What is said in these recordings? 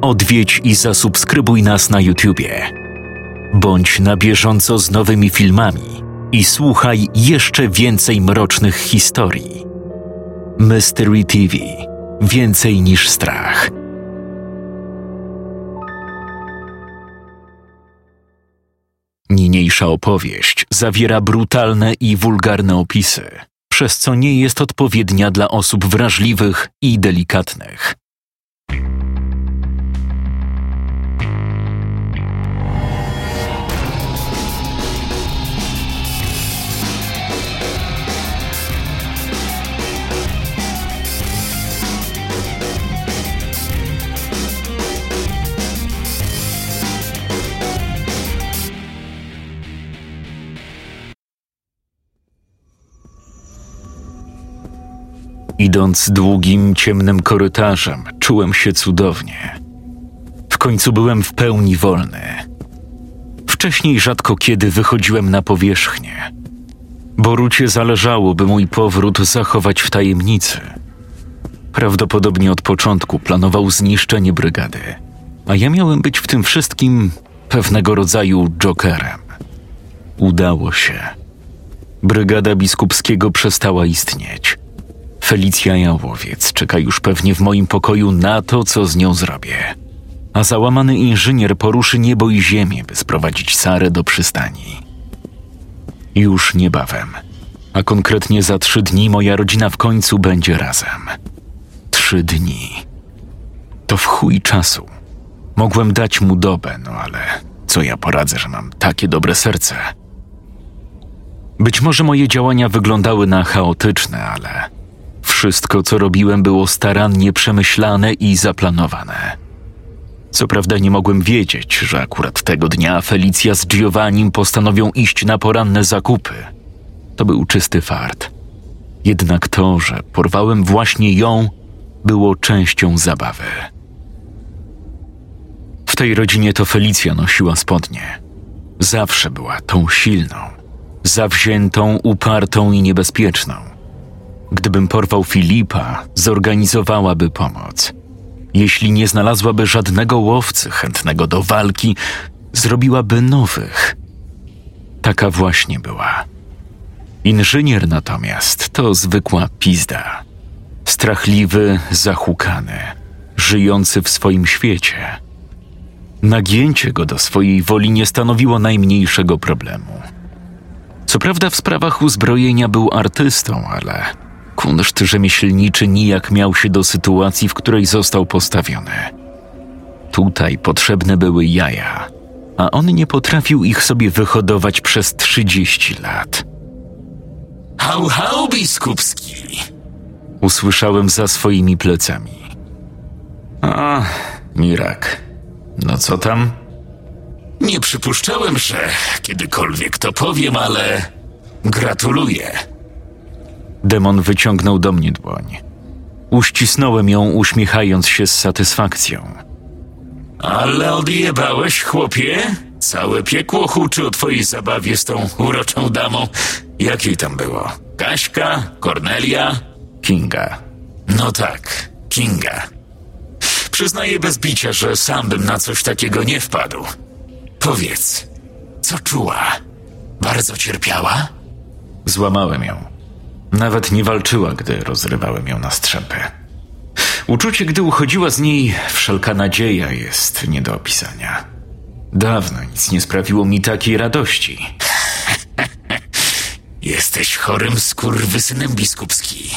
odwiedź i zasubskrybuj nas na YouTubie. Bądź na bieżąco z nowymi filmami i słuchaj jeszcze więcej mrocznych historii. Mystery TV Więcej niż strach. Niniejsza opowieść zawiera brutalne i wulgarne opisy, przez co nie jest odpowiednia dla osób wrażliwych i delikatnych. Idąc długim, ciemnym korytarzem, czułem się cudownie. W końcu byłem w pełni wolny. Wcześniej rzadko kiedy wychodziłem na powierzchnię. Borucie zależało, by mój powrót zachować w tajemnicy. Prawdopodobnie od początku planował zniszczenie brygady, a ja miałem być w tym wszystkim pewnego rodzaju jokerem. Udało się. Brygada biskupskiego przestała istnieć – Felicja Jałowiec czeka już pewnie w moim pokoju na to, co z nią zrobię. A załamany inżynier poruszy niebo i ziemię, by sprowadzić Sarę do przystani. Już niebawem, a konkretnie za trzy dni moja rodzina w końcu będzie razem. Trzy dni. To w chuj czasu. Mogłem dać mu dobę, no ale co ja poradzę, że mam takie dobre serce. Być może moje działania wyglądały na chaotyczne, ale wszystko, co robiłem, było starannie przemyślane i zaplanowane. Co prawda nie mogłem wiedzieć, że akurat tego dnia Felicja z Giovannim postanowią iść na poranne zakupy. To był czysty fart. Jednak to, że porwałem właśnie ją, było częścią zabawy. W tej rodzinie to Felicja nosiła spodnie. Zawsze była tą silną, zawziętą, upartą i niebezpieczną. Gdybym porwał Filipa, zorganizowałaby pomoc. Jeśli nie znalazłaby żadnego łowcy chętnego do walki, zrobiłaby nowych. Taka właśnie była. Inżynier natomiast to zwykła pizda. Strachliwy, zahukany, żyjący w swoim świecie. Nagięcie go do swojej woli nie stanowiło najmniejszego problemu. Co prawda w sprawach uzbrojenia był artystą, ale kunszt rzemieślniczy nijak miał się do sytuacji, w której został postawiony. Tutaj potrzebne były jaja, a on nie potrafił ich sobie wyhodować przez trzydzieści lat. Hał, hał, biskupski! Usłyszałem za swoimi plecami. A, Mirak, no co tam? Nie przypuszczałem, że kiedykolwiek to powiem, ale gratuluję. Demon wyciągnął do mnie dłoń. Uścisnąłem ją, uśmiechając się z satysfakcją. Ale odjebałeś, chłopie? Całe piekło huczy o twojej zabawie z tą uroczą damą. Jakiej tam było? Kaśka? Kornelia? Kinga. No tak, Kinga. Przyznaję bez bicia, że sam bym na coś takiego nie wpadł. Powiedz, co czuła? Bardzo cierpiała? Złamałem ją. Nawet nie walczyła, gdy rozrywałem ją na strzępy. Uczucie, gdy uchodziła z niej wszelka nadzieja, jest nie do opisania. Dawno nic nie sprawiło mi takiej radości. Jesteś chorym skurwysynem biskupski.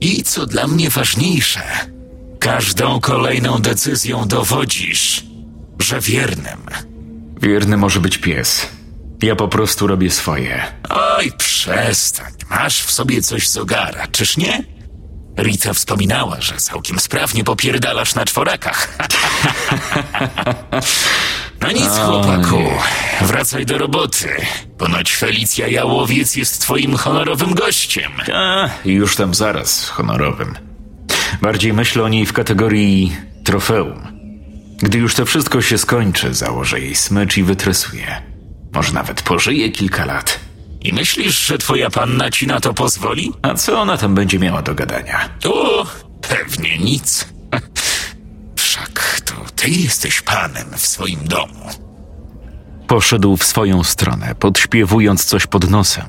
I co dla mnie ważniejsze, każdą kolejną decyzją dowodzisz, że wiernym. Wierny może być pies. Ja po prostu robię swoje. Oj, przestań. Masz w sobie coś z ogara, czyż nie? Rita wspominała, że całkiem sprawnie popierdalasz na czworakach. no nic, chłopaku. Wracaj do roboty. Ponoć Felicja Jałowiec jest twoim honorowym gościem. A, już tam zaraz, honorowym. Bardziej myślę o niej w kategorii trofeum. Gdy już to wszystko się skończy, założę jej smycz i wytresuję. Może nawet pożyje kilka lat. I myślisz, że twoja panna ci na to pozwoli? A co ona tam będzie miała do gadania? O, pewnie nic. Wszak to ty jesteś panem w swoim domu. Poszedł w swoją stronę, podśpiewując coś pod nosem.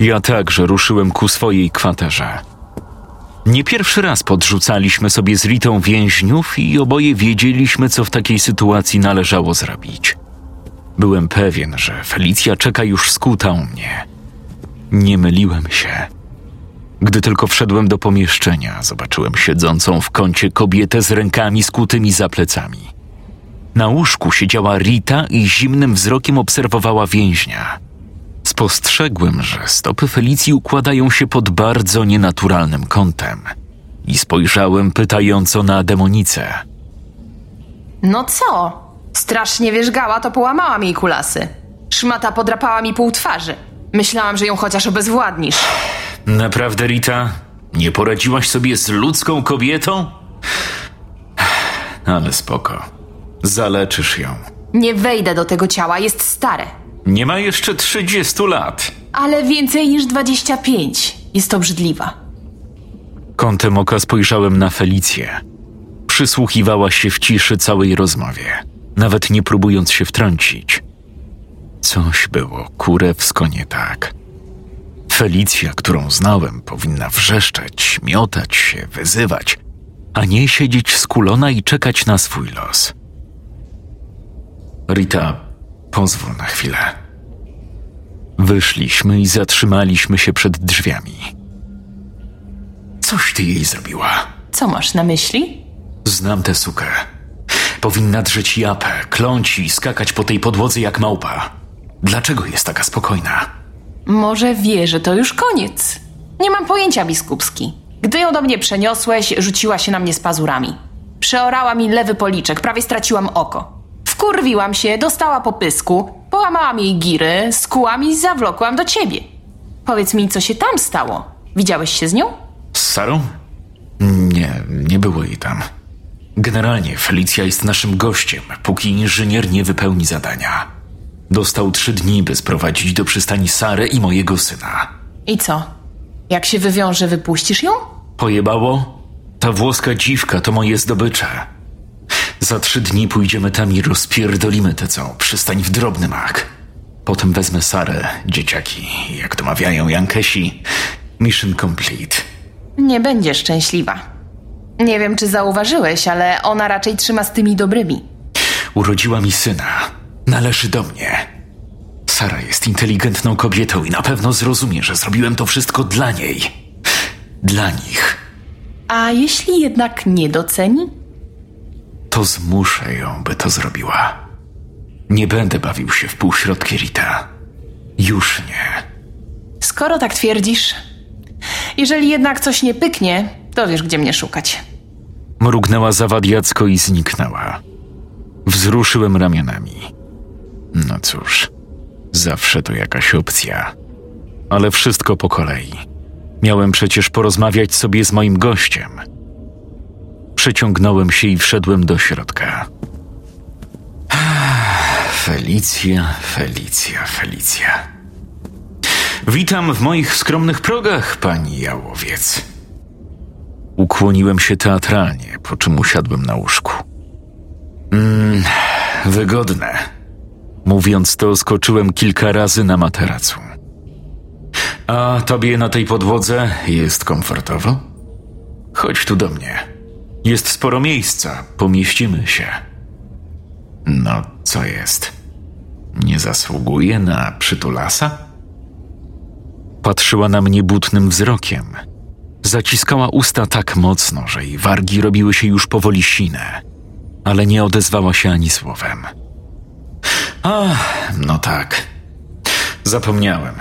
Ja także ruszyłem ku swojej kwaterze. Nie pierwszy raz podrzucaliśmy sobie z Ritą więźniów i oboje wiedzieliśmy, co w takiej sytuacji należało zrobić. Byłem pewien, że Felicja czeka już skuta u mnie. Nie myliłem się. Gdy tylko wszedłem do pomieszczenia, zobaczyłem siedzącą w kącie kobietę z rękami skutymi za plecami. Na łóżku siedziała Rita i zimnym wzrokiem obserwowała więźnia. Spostrzegłem, że stopy Felicji układają się pod bardzo nienaturalnym kątem i spojrzałem pytająco na demonicę. No co? Strasznie wierzgała, to połamała mi kulasy. Szmata podrapała mi pół twarzy. Myślałam, że ją chociaż obezwładnisz. Naprawdę, Rita? Nie poradziłaś sobie z ludzką kobietą? Ale spoko. Zaleczysz ją. Nie wejdę do tego ciała, jest stare. Nie ma jeszcze 30 lat. Ale więcej niż 25. Jest obrzydliwa. Kątem oka spojrzałem na Felicję. Przysłuchiwała się w ciszy całej rozmowie, nawet nie próbując się wtrącić. Coś było kurewsko nie tak. Felicja, którą znałem, powinna wrzeszczeć, miotać się, wyzywać, a nie siedzieć skulona i czekać na swój los. Rita, pozwól na chwilę. Wyszliśmy i zatrzymaliśmy się przed drzwiami. Coś ty jej zrobiła. Co masz na myśli? Znam tę sukę. Powinna drzeć japę, kląć i skakać po tej podłodze jak małpa. Dlaczego jest taka spokojna? Może wie, że to już koniec. Nie mam pojęcia, biskupski. Gdy ją do mnie przeniosłeś, rzuciła się na mnie z pazurami. Przeorała mi lewy policzek, prawie straciłam oko. Wkurwiłam się, dostała po pysku, połamałam jej giry, skułam i zawlokłam do ciebie. Powiedz mi, co się tam stało? Widziałeś się z nią? Z Sarą? Nie, nie było jej tam. Generalnie Felicja jest naszym gościem, póki inżynier nie wypełni zadania. Dostał trzy dni, by sprowadzić do przystani Sarę i mojego syna. I co? Jak się wywiąże, wypuścisz ją? Pojebało? Ta włoska dziwka to moje zdobycze. Za trzy dni pójdziemy tam i rozpierdolimy tę całą przystań w drobny mak. Potem wezmę Sarę, dzieciaki, jak to mawiają Jankesi. Mission complete. Nie będzie szczęśliwa. Nie wiem, czy zauważyłeś, ale ona raczej trzyma z tymi dobrymi. Urodziła mi syna. Należy do mnie. Sara jest inteligentną kobietą i na pewno zrozumie, że zrobiłem to wszystko dla niej. Dla nich. A jeśli jednak nie doceni? To zmuszę ją, by to zrobiła. Nie będę bawił się w półśrodki Rita. Już nie. Skoro tak twierdzisz, jeżeli jednak coś nie pyknie, to wiesz, gdzie mnie szukać. Mrugnęła zawadiacko i zniknęła. Wzruszyłem ramionami. No cóż, zawsze to jakaś opcja. Ale wszystko po kolei. Miałem przecież porozmawiać sobie z moim gościem. Przeciągnąłem się i wszedłem do środka. Felicja, Felicja, Felicja. Witam w moich skromnych progach, pani jałowiec. Ukłoniłem się teatralnie, po czym usiadłem na łóżku. Mmm, wygodne. Mówiąc to, skoczyłem kilka razy na materacu. A tobie na tej podłodze jest komfortowo? Chodź tu do mnie. Jest sporo miejsca, pomieścimy się. No, co jest? Nie zasługuje na przytulasa? Patrzyła na mnie butnym wzrokiem. Zaciskała usta tak mocno, że jej wargi robiły się już powoli sine, ale nie odezwała się ani słowem. A, no tak. Zapomniałem.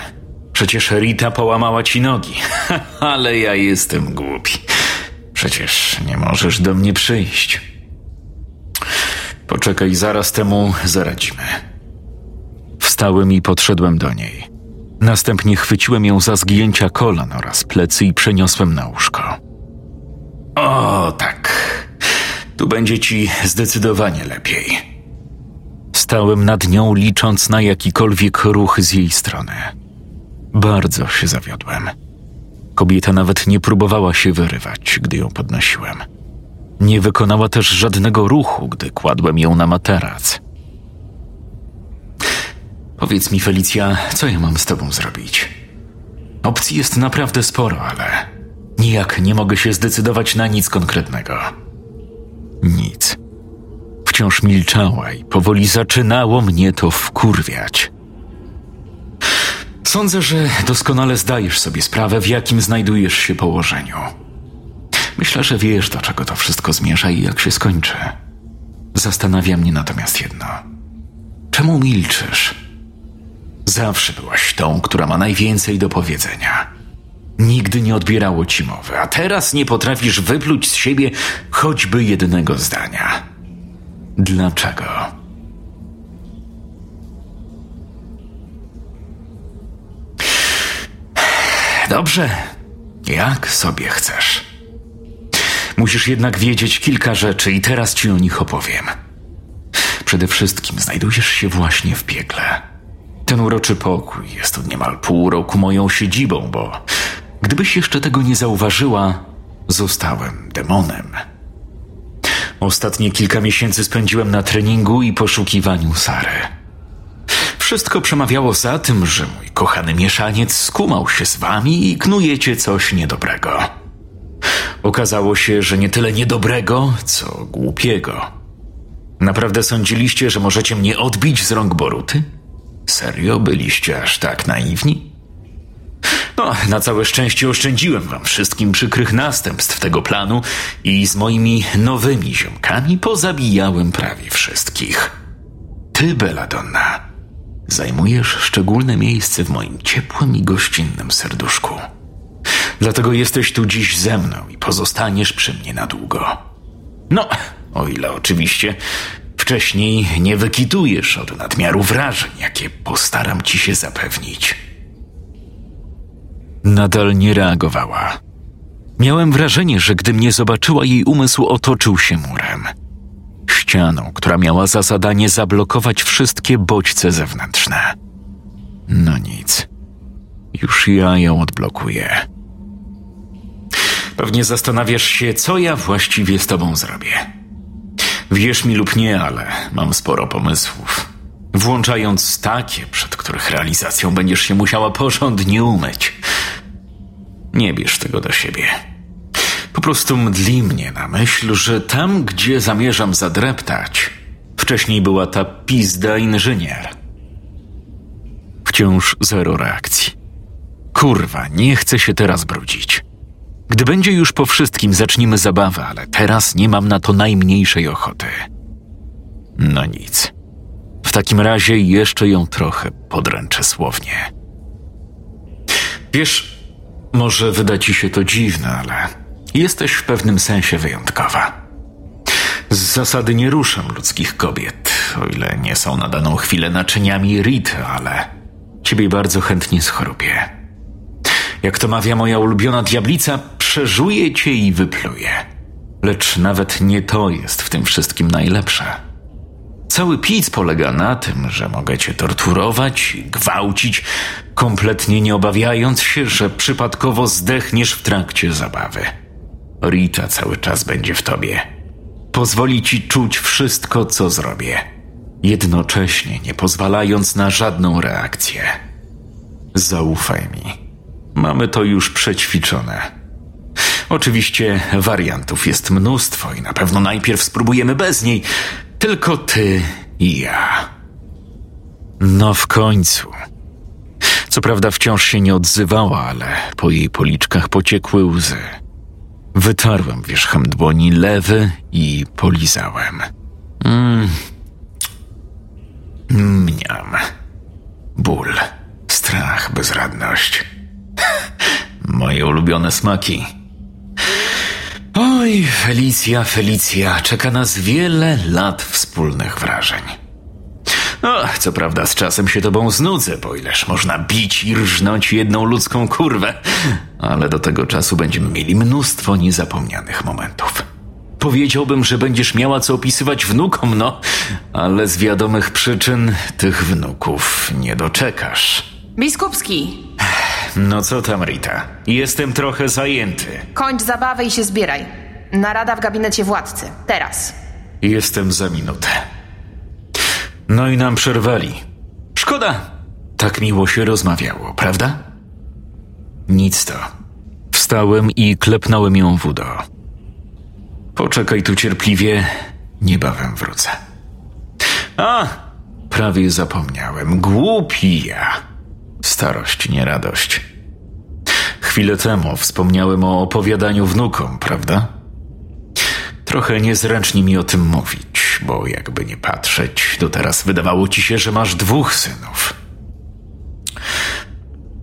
Przecież Rita połamała ci nogi, ale ja jestem głupi. Przecież nie możesz do mnie przyjść. Poczekaj, zaraz temu zaradzimy. Wstałem i podszedłem do niej. Następnie chwyciłem ją za zgięcia kolan oraz plecy i przeniosłem na łóżko. O, tak. Tu będzie ci zdecydowanie lepiej. Stałem nad nią, licząc na jakikolwiek ruch z jej strony. Bardzo się zawiodłem. Kobieta nawet nie próbowała się wyrywać, gdy ją podnosiłem. Nie wykonała też żadnego ruchu, gdy kładłem ją na materac. Powiedz mi, Felicja, co ja mam z tobą zrobić? Opcji jest naprawdę sporo, ale nijak nie mogę się zdecydować na nic konkretnego. Nic. Wciąż milczała i powoli zaczynało mnie to wkurwiać. Sądzę, że doskonale zdajesz sobie sprawę, w jakim znajdujesz się położeniu. Myślę, że wiesz, do czego to wszystko zmierza i jak się skończy. Zastanawia mnie natomiast jedno. Czemu milczysz? Zawsze byłaś tą, która ma najwięcej do powiedzenia. Nigdy nie odbierało ci mowy, a teraz nie potrafisz wypluć z siebie choćby jednego zdania. Dlaczego? Dobrze, jak sobie chcesz. Musisz jednak wiedzieć kilka rzeczy i teraz ci o nich opowiem. Przede wszystkim znajdujesz się właśnie w piekle. Ten uroczy pokój jest od niemal pół roku moją siedzibą, bo gdybyś jeszcze tego nie zauważyła, zostałem demonem. Ostatnie kilka miesięcy spędziłem na treningu i poszukiwaniu Sary. Wszystko przemawiało za tym, że mój kochany mieszaniec skumał się z wami i knujecie coś niedobrego. Okazało się, że nie tyle niedobrego, co głupiego. Naprawdę sądziliście, że możecie mnie odbić z rąk Boruty? Serio byliście aż tak naiwni? No, na całe szczęście oszczędziłem wam wszystkim przykrych następstw tego planu i z moimi nowymi ziomkami pozabijałem prawie wszystkich. Ty, Belladonna, zajmujesz szczególne miejsce w moim ciepłym i gościnnym serduszku. Dlatego jesteś tu dziś ze mną i pozostaniesz przy mnie na długo. No, o ile oczywiście wcześniej nie wykitujesz od nadmiaru wrażeń, jakie postaram ci się zapewnić. Nadal nie reagowała. Miałem wrażenie, że gdy mnie zobaczyła, jej umysł otoczył się murem. Ścianą, która miała za zadanie zablokować wszystkie bodźce zewnętrzne. No nic. Już ja ją odblokuję. Pewnie zastanawiasz się, co ja właściwie z tobą zrobię. Wierz mi lub nie, ale mam sporo pomysłów. Włączając takie, przed których realizacją będziesz się musiała porządnie umyć. Nie bierz tego do siebie. Po prostu mdli mnie na myśl, że tam, gdzie zamierzam zadreptać, wcześniej była ta pizda inżynier. Wciąż zero reakcji. Kurwa, nie chcę się teraz brudzić. Gdy będzie już po wszystkim, zaczniemy zabawę, ale teraz nie mam na to najmniejszej ochoty. No nic. W takim razie jeszcze ją trochę podręczę słownie. Wiesz, może wyda ci się to dziwne, ale jesteś w pewnym sensie wyjątkowa. Z zasady nie ruszam ludzkich kobiet, o ile nie są na daną chwilę naczyniami Rity, ale ciebie bardzo chętnie schorupię. Jak to mawia moja ulubiona diablica, przeżuje cię i wypluje. Lecz nawet nie to jest w tym wszystkim najlepsze. Cały pic polega na tym, że mogę cię torturować gwałcić, kompletnie nie obawiając się, że przypadkowo zdechniesz w trakcie zabawy. Rita cały czas będzie w tobie. Pozwoli ci czuć wszystko, co zrobię, jednocześnie nie pozwalając na żadną reakcję. Zaufaj mi. Mamy to już przećwiczone. Oczywiście wariantów jest mnóstwo i na pewno najpierw spróbujemy bez niej. Tylko ty i ja. No w końcu. Co prawda wciąż się nie odzywała, ale po jej policzkach pociekły łzy. Wytarłem wierzchem dłoni lewy i polizałem. Mm. Mniam. Ból, strach, bezradność. Moje ulubione smaki. Oj, Felicja, Felicja, czeka nas wiele lat wspólnych wrażeń. No, co prawda z czasem się tobą znudzę, bo ileż można bić i rżnąć jedną ludzką kurwę, ale do tego czasu będziemy mieli mnóstwo niezapomnianych momentów. Powiedziałbym, że będziesz miała co opisywać wnukom, no, ale z wiadomych przyczyn tych wnuków nie doczekasz. Biskupski, No co tam, Rita? Jestem trochę zajęty. kończ zabawę i się zbieraj. Narada w gabinecie władcy. Teraz. Jestem za minutę. No i nam przerwali. Szkoda. Tak miło się rozmawiało, prawda? Nic to. Wstałem i klepnąłem ją w udo. Poczekaj tu cierpliwie, niebawem wrócę. A, prawie zapomniałem. Głupi ja. Starość, nie radość. Chwilę temu wspomniałem o opowiadaniu wnukom, prawda? Trochę niezręcznie mi o tym mówić, bo jakby nie patrzeć, do teraz wydawało ci się, że masz dwóch synów.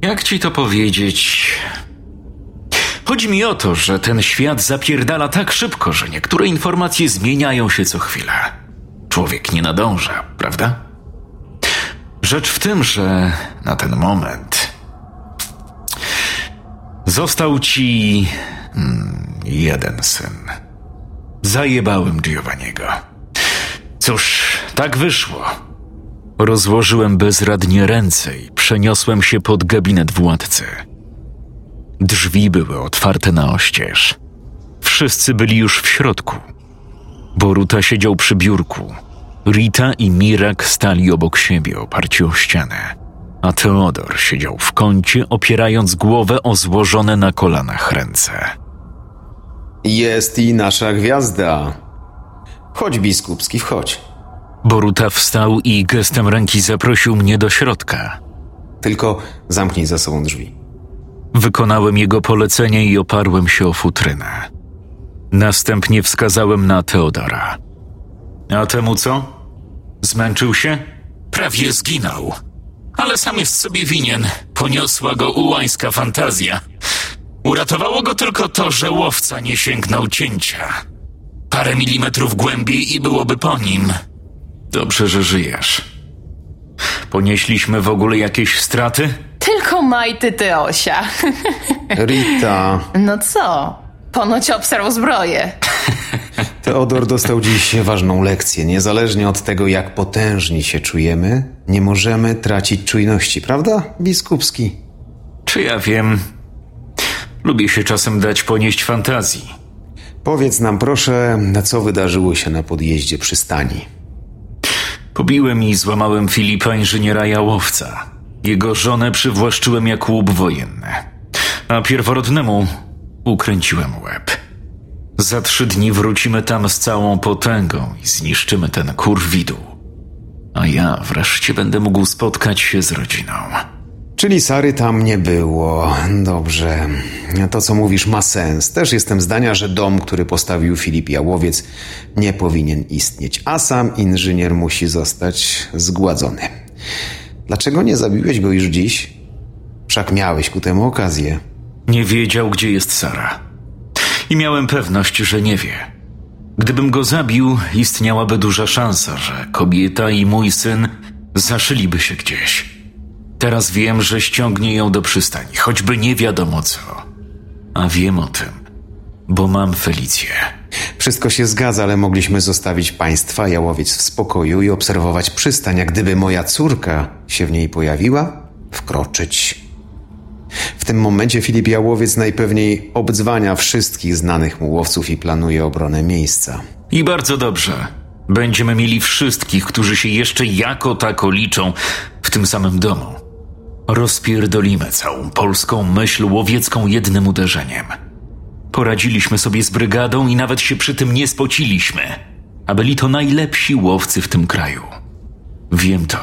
Jak ci to powiedzieć? Chodzi mi o to, że ten świat zapierdala tak szybko, że niektóre informacje zmieniają się co chwilę. Człowiek nie nadąża, prawda? Rzecz w tym, że na ten moment został ci hmm, jeden syn. Zajebałem Giovanniego. Cóż, tak wyszło. Rozłożyłem bezradnie ręce i przeniosłem się pod gabinet władcy. Drzwi były otwarte na oścież. Wszyscy byli już w środku. Boruta siedział przy biurku. Rita i Mirak stali obok siebie, oparci o ścianę. A Teodor siedział w kącie, opierając głowę o złożone na kolanach ręce. Jest i nasza gwiazda. Chodź, biskupski, wchodź. Boruta wstał i gestem ręki zaprosił mnie do środka. Tylko zamknij za sobą drzwi. Wykonałem jego polecenie i oparłem się o futrynę. Następnie wskazałem na Teodora. A temu co? Zmęczył się? Prawie zginął. Ale sam jest sobie winien. Poniosła go ułańska fantazja. Uratowało go tylko to, że łowca nie sięgnął cięcia. Parę milimetrów głębiej i byłoby po nim. Dobrze, że żyjesz. Ponieśliśmy w ogóle jakieś straty? Tylko majty Teosia. Rita, No co? Ponoć obserw zbroję. Teodor dostał dziś ważną lekcję. Niezależnie od tego, jak potężni się czujemy, nie możemy tracić czujności, prawda, biskupski? Czy ja wiem? Lubię się czasem dać ponieść fantazji. Powiedz nam proszę, co wydarzyło się na podjeździe przystani. Pobiłem i złamałem Filipa inżyniera Jałowca. Jego żonę przywłaszczyłem jak łup wojenny. A pierworodnemu ukręciłem łeb. Za trzy dni wrócimy tam z całą potęgą i zniszczymy ten kurwidół. A ja wreszcie będę mógł spotkać się z rodziną. Czyli Sary tam nie było. Dobrze. To, co mówisz, ma sens. Też jestem zdania, że dom, który postawił Filip Jałowiec, nie powinien istnieć, a sam inżynier musi zostać zgładzony. Dlaczego nie zabiłeś go już dziś? Wszak miałeś ku temu okazję. Nie wiedział, gdzie jest Sara. I miałem pewność, że nie wie. Gdybym go zabił, istniałaby duża szansa, że kobieta i mój syn zaszyliby się gdzieś. Teraz wiem, że ściągnie ją do przystani, choćby nie wiadomo co. A wiem o tym, bo mam Felicję. Wszystko się zgadza, ale mogliśmy zostawić państwa Jałowiec w spokoju i obserwować przystań, a gdyby moja córka się w niej pojawiła, wkroczyć. W tym momencie Filip Jałowiec najpewniej obdzwania wszystkich znanych mu łowców i planuje obronę miejsca. I bardzo dobrze. Będziemy mieli wszystkich, którzy się jeszcze jako tako liczą w tym samym domu. Rozpierdolimy całą polską myśl łowiecką jednym uderzeniem. Poradziliśmy sobie z brygadą i nawet się przy tym nie spociliśmy, a byli to najlepsi łowcy w tym kraju. Wiem to,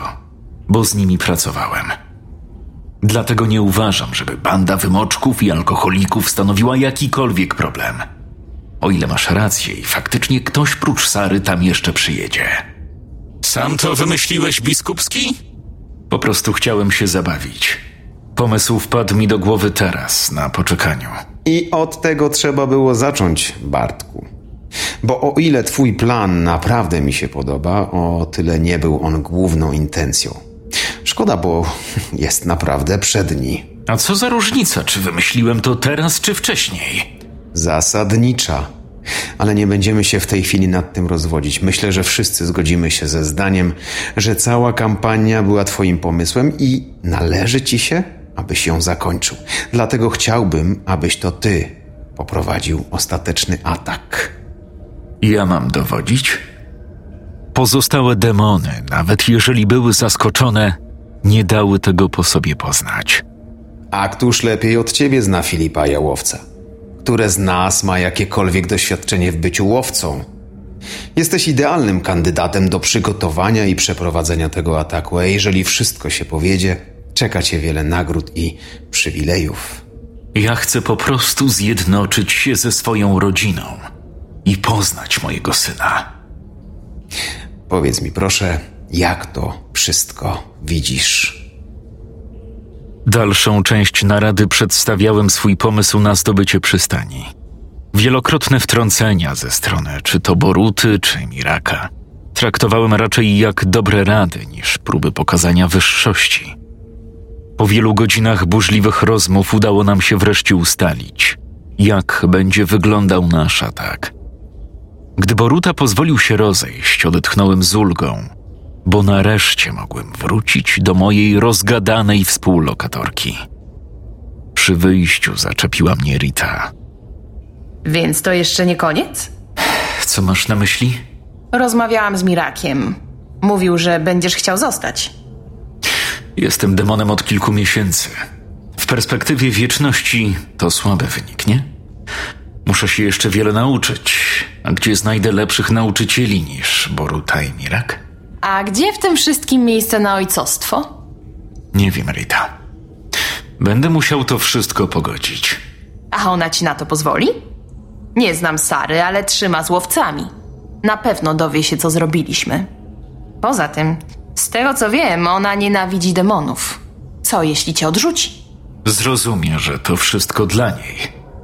bo z nimi pracowałem. Dlatego nie uważam, żeby banda wymoczków i alkoholików stanowiła jakikolwiek problem. O ile masz rację i faktycznie ktoś prócz Sary tam jeszcze przyjedzie. Sam to wymyśliłeś, biskupski? Po prostu chciałem się zabawić. Pomysł wpadł mi do głowy teraz, na poczekaniu. I od tego trzeba było zacząć, Bartku. Bo o ile twój plan naprawdę mi się podoba, o tyle nie był on główną intencją. Szkoda, bo jest naprawdę przedni. A co za różnica, czy wymyśliłem to teraz, czy wcześniej? Zasadnicza. Ale nie będziemy się w tej chwili nad tym rozwodzić. Myślę, że wszyscy zgodzimy się ze zdaniem, że cała kampania była Twoim pomysłem i należy Ci się, abyś ją zakończył. Dlatego chciałbym, abyś to Ty poprowadził ostateczny atak. Ja mam dowodzić? Pozostałe demony, nawet jeżeli były zaskoczone, nie dały tego po sobie poznać. A któż lepiej od ciebie zna Filipa Jałowca? Które z nas ma jakiekolwiek doświadczenie w byciu łowcą? Jesteś idealnym kandydatem do przygotowania i przeprowadzenia tego ataku, a jeżeli wszystko się powiedzie, czeka cię wiele nagród i przywilejów. Ja chcę po prostu zjednoczyć się ze swoją rodziną i poznać mojego syna. Powiedz mi proszę, jak to wszystko widzisz? Dalszą część narady przedstawiałem swój pomysł na zdobycie przystani. Wielokrotne wtrącenia ze strony czy to Boruty, czy Miraka traktowałem raczej jak dobre rady niż próby pokazania wyższości. Po wielu godzinach burzliwych rozmów udało nam się wreszcie ustalić, jak będzie wyglądał nasz atak. Gdy Boruta pozwolił się rozejść, odetchnąłem z ulgą, bo nareszcie mogłem wrócić do mojej rozgadanej współlokatorki. Przy wyjściu zaczepiła mnie Rita. Więc to jeszcze nie koniec? Co masz na myśli? Rozmawiałam z Mirakiem. Mówił, że będziesz chciał zostać. Jestem demonem od kilku miesięcy. W perspektywie wieczności to słaby wynik, nie? Muszę się jeszcze wiele nauczyć. A gdzie znajdę lepszych nauczycieli niż Boruta i Mirak? A gdzie w tym wszystkim miejsce na ojcostwo? Nie wiem, Rita. Będę musiał to wszystko pogodzić. A ona ci na to pozwoli? Nie znam Sary, ale trzyma z łowcami. Na pewno dowie się, co zrobiliśmy. Poza tym, z tego co wiem, ona nienawidzi demonów. Co jeśli cię odrzuci? Zrozumie, że to wszystko dla niej.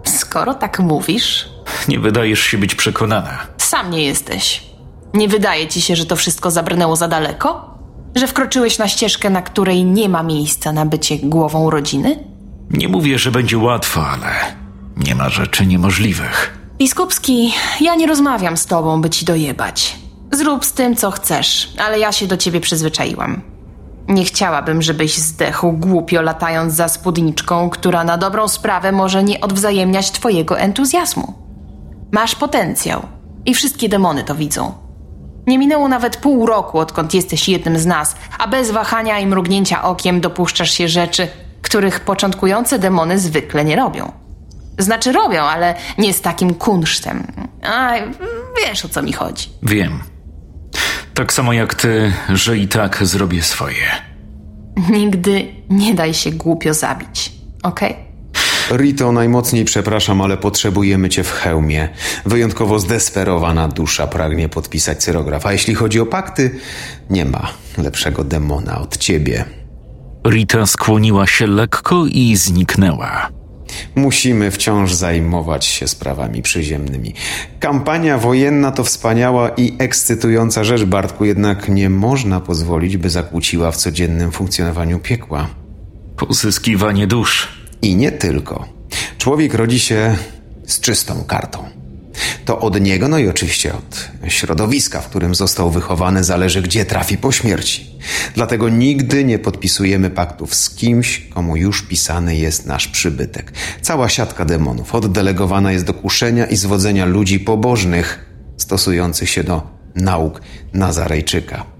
Skoro tak mówisz, Nie wydajesz się być przekonana. sam nie jesteś. Nie wydaje ci się, że to wszystko zabrnęło za daleko? Że wkroczyłeś na ścieżkę, na której nie ma miejsca na bycie głową rodziny? Nie mówię, że będzie łatwo, ale nie ma rzeczy niemożliwych. Biskupski, ja nie rozmawiam z tobą, by ci dojebać. Zrób z tym, co chcesz, ale ja się do ciebie przyzwyczaiłam. Nie chciałabym, żebyś zdechł głupio latając za spódniczką, która na dobrą sprawę może nie odwzajemniać twojego entuzjazmu. Masz potencjał i wszystkie demony to widzą. Nie minęło nawet pół roku, odkąd jesteś jednym z nas, a bez wahania i mrugnięcia okiem dopuszczasz się rzeczy, których początkujące demony zwykle nie robią. Znaczy robią, ale nie z takim kunsztem. A wiesz o co mi chodzi. Wiem. Tak samo jak ty, że i tak zrobię swoje. Nigdy nie daj się głupio zabić, okej? Rito, najmocniej przepraszam, ale potrzebujemy cię w hełmie. Wyjątkowo zdesperowana dusza pragnie podpisać cyrograf. A jeśli chodzi o pakty, nie ma lepszego demona od ciebie. Rita skłoniła się lekko i zniknęła. Musimy wciąż zajmować się sprawami przyziemnymi. Kampania wojenna to wspaniała i ekscytująca rzecz, Bartku, jednak nie można pozwolić, by zakłóciła w codziennym funkcjonowaniu piekła. Pozyskiwanie dusz. I nie tylko. Człowiek rodzi się z czystą kartą. To od niego, no i oczywiście od środowiska, w którym został wychowany, zależy, gdzie trafi po śmierci. Dlatego nigdy nie podpisujemy paktów z kimś, komu już pisany jest nasz przybytek. Cała siatka demonów oddelegowana jest do kuszenia i zwodzenia ludzi pobożnych, stosujących się do nauk Nazarejczyka.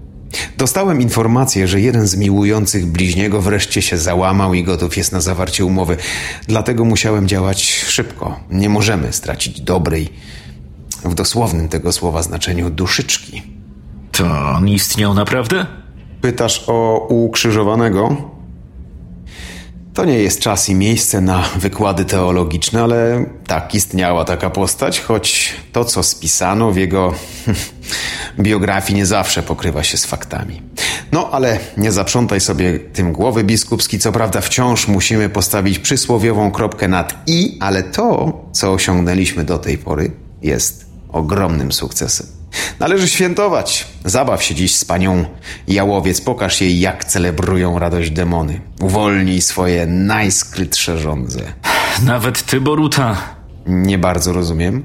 Dostałem informację, że jeden z miłujących bliźniego wreszcie się załamał i gotów jest na zawarcie umowy. Dlatego musiałem działać szybko. Nie możemy stracić dobrej, w dosłownym tego słowa znaczeniu, duszyczki. To on istniał naprawdę? Pytasz o ukrzyżowanego? To nie jest czas i miejsce na wykłady teologiczne, ale tak istniała taka postać, choć to, co spisano w jego biografii, nie zawsze pokrywa się z faktami. No, ale nie zaprzątaj sobie tym głowy, biskupski. Co prawda, wciąż musimy postawić przysłowiową kropkę nad i, ale to, co osiągnęliśmy do tej pory, jest ogromnym sukcesem. Należy świętować. Zabaw się dziś z panią Jałowiec. Pokaż jej, jak celebrują radość demony. Uwolnij swoje najskrytsze żądze. Nawet ty, Boruta. Nie bardzo rozumiem.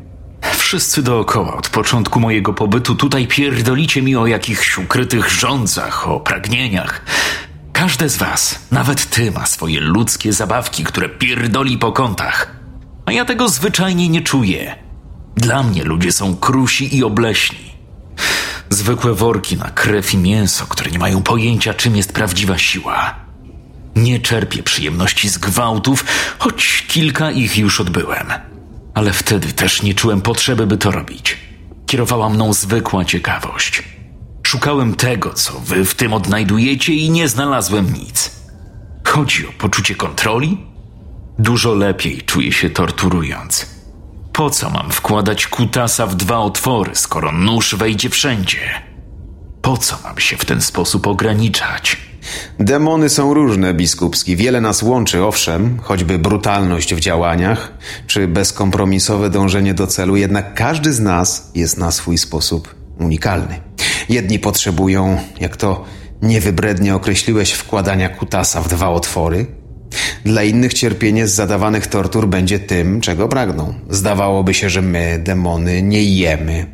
Wszyscy dookoła od początku mojego pobytu tutaj pierdolicie mi o jakichś ukrytych rządzach, o pragnieniach. Każde z was, nawet ty, ma swoje ludzkie zabawki, które pierdoli po kątach. A ja tego zwyczajnie nie czuję. Dla mnie ludzie są krusi i obleśni. Zwykłe worki na krew i mięso, które nie mają pojęcia, czym jest prawdziwa siła. Nie czerpię przyjemności z gwałtów, choć kilka ich już odbyłem. Ale wtedy też nie czułem potrzeby, by to robić. Kierowała mną zwykła ciekawość. Szukałem tego, co wy w tym odnajdujecie i nie znalazłem nic. Chodzi o poczucie kontroli? Dużo lepiej czuję się torturując. Po co mam wkładać kutasa w dwa otwory, skoro nóż wejdzie wszędzie? Po co mam się w ten sposób ograniczać? Demony są różne, biskupski. Wiele nas łączy, owszem, choćby brutalność w działaniach, czy bezkompromisowe dążenie do celu, jednak każdy z nas jest na swój sposób unikalny. Jedni potrzebują, jak to niewybrednie określiłeś, wkładania kutasa w dwa otwory. Dla innych cierpienie z zadawanych tortur będzie tym, czego pragną. Zdawałoby się, że my, demony, nie jemy.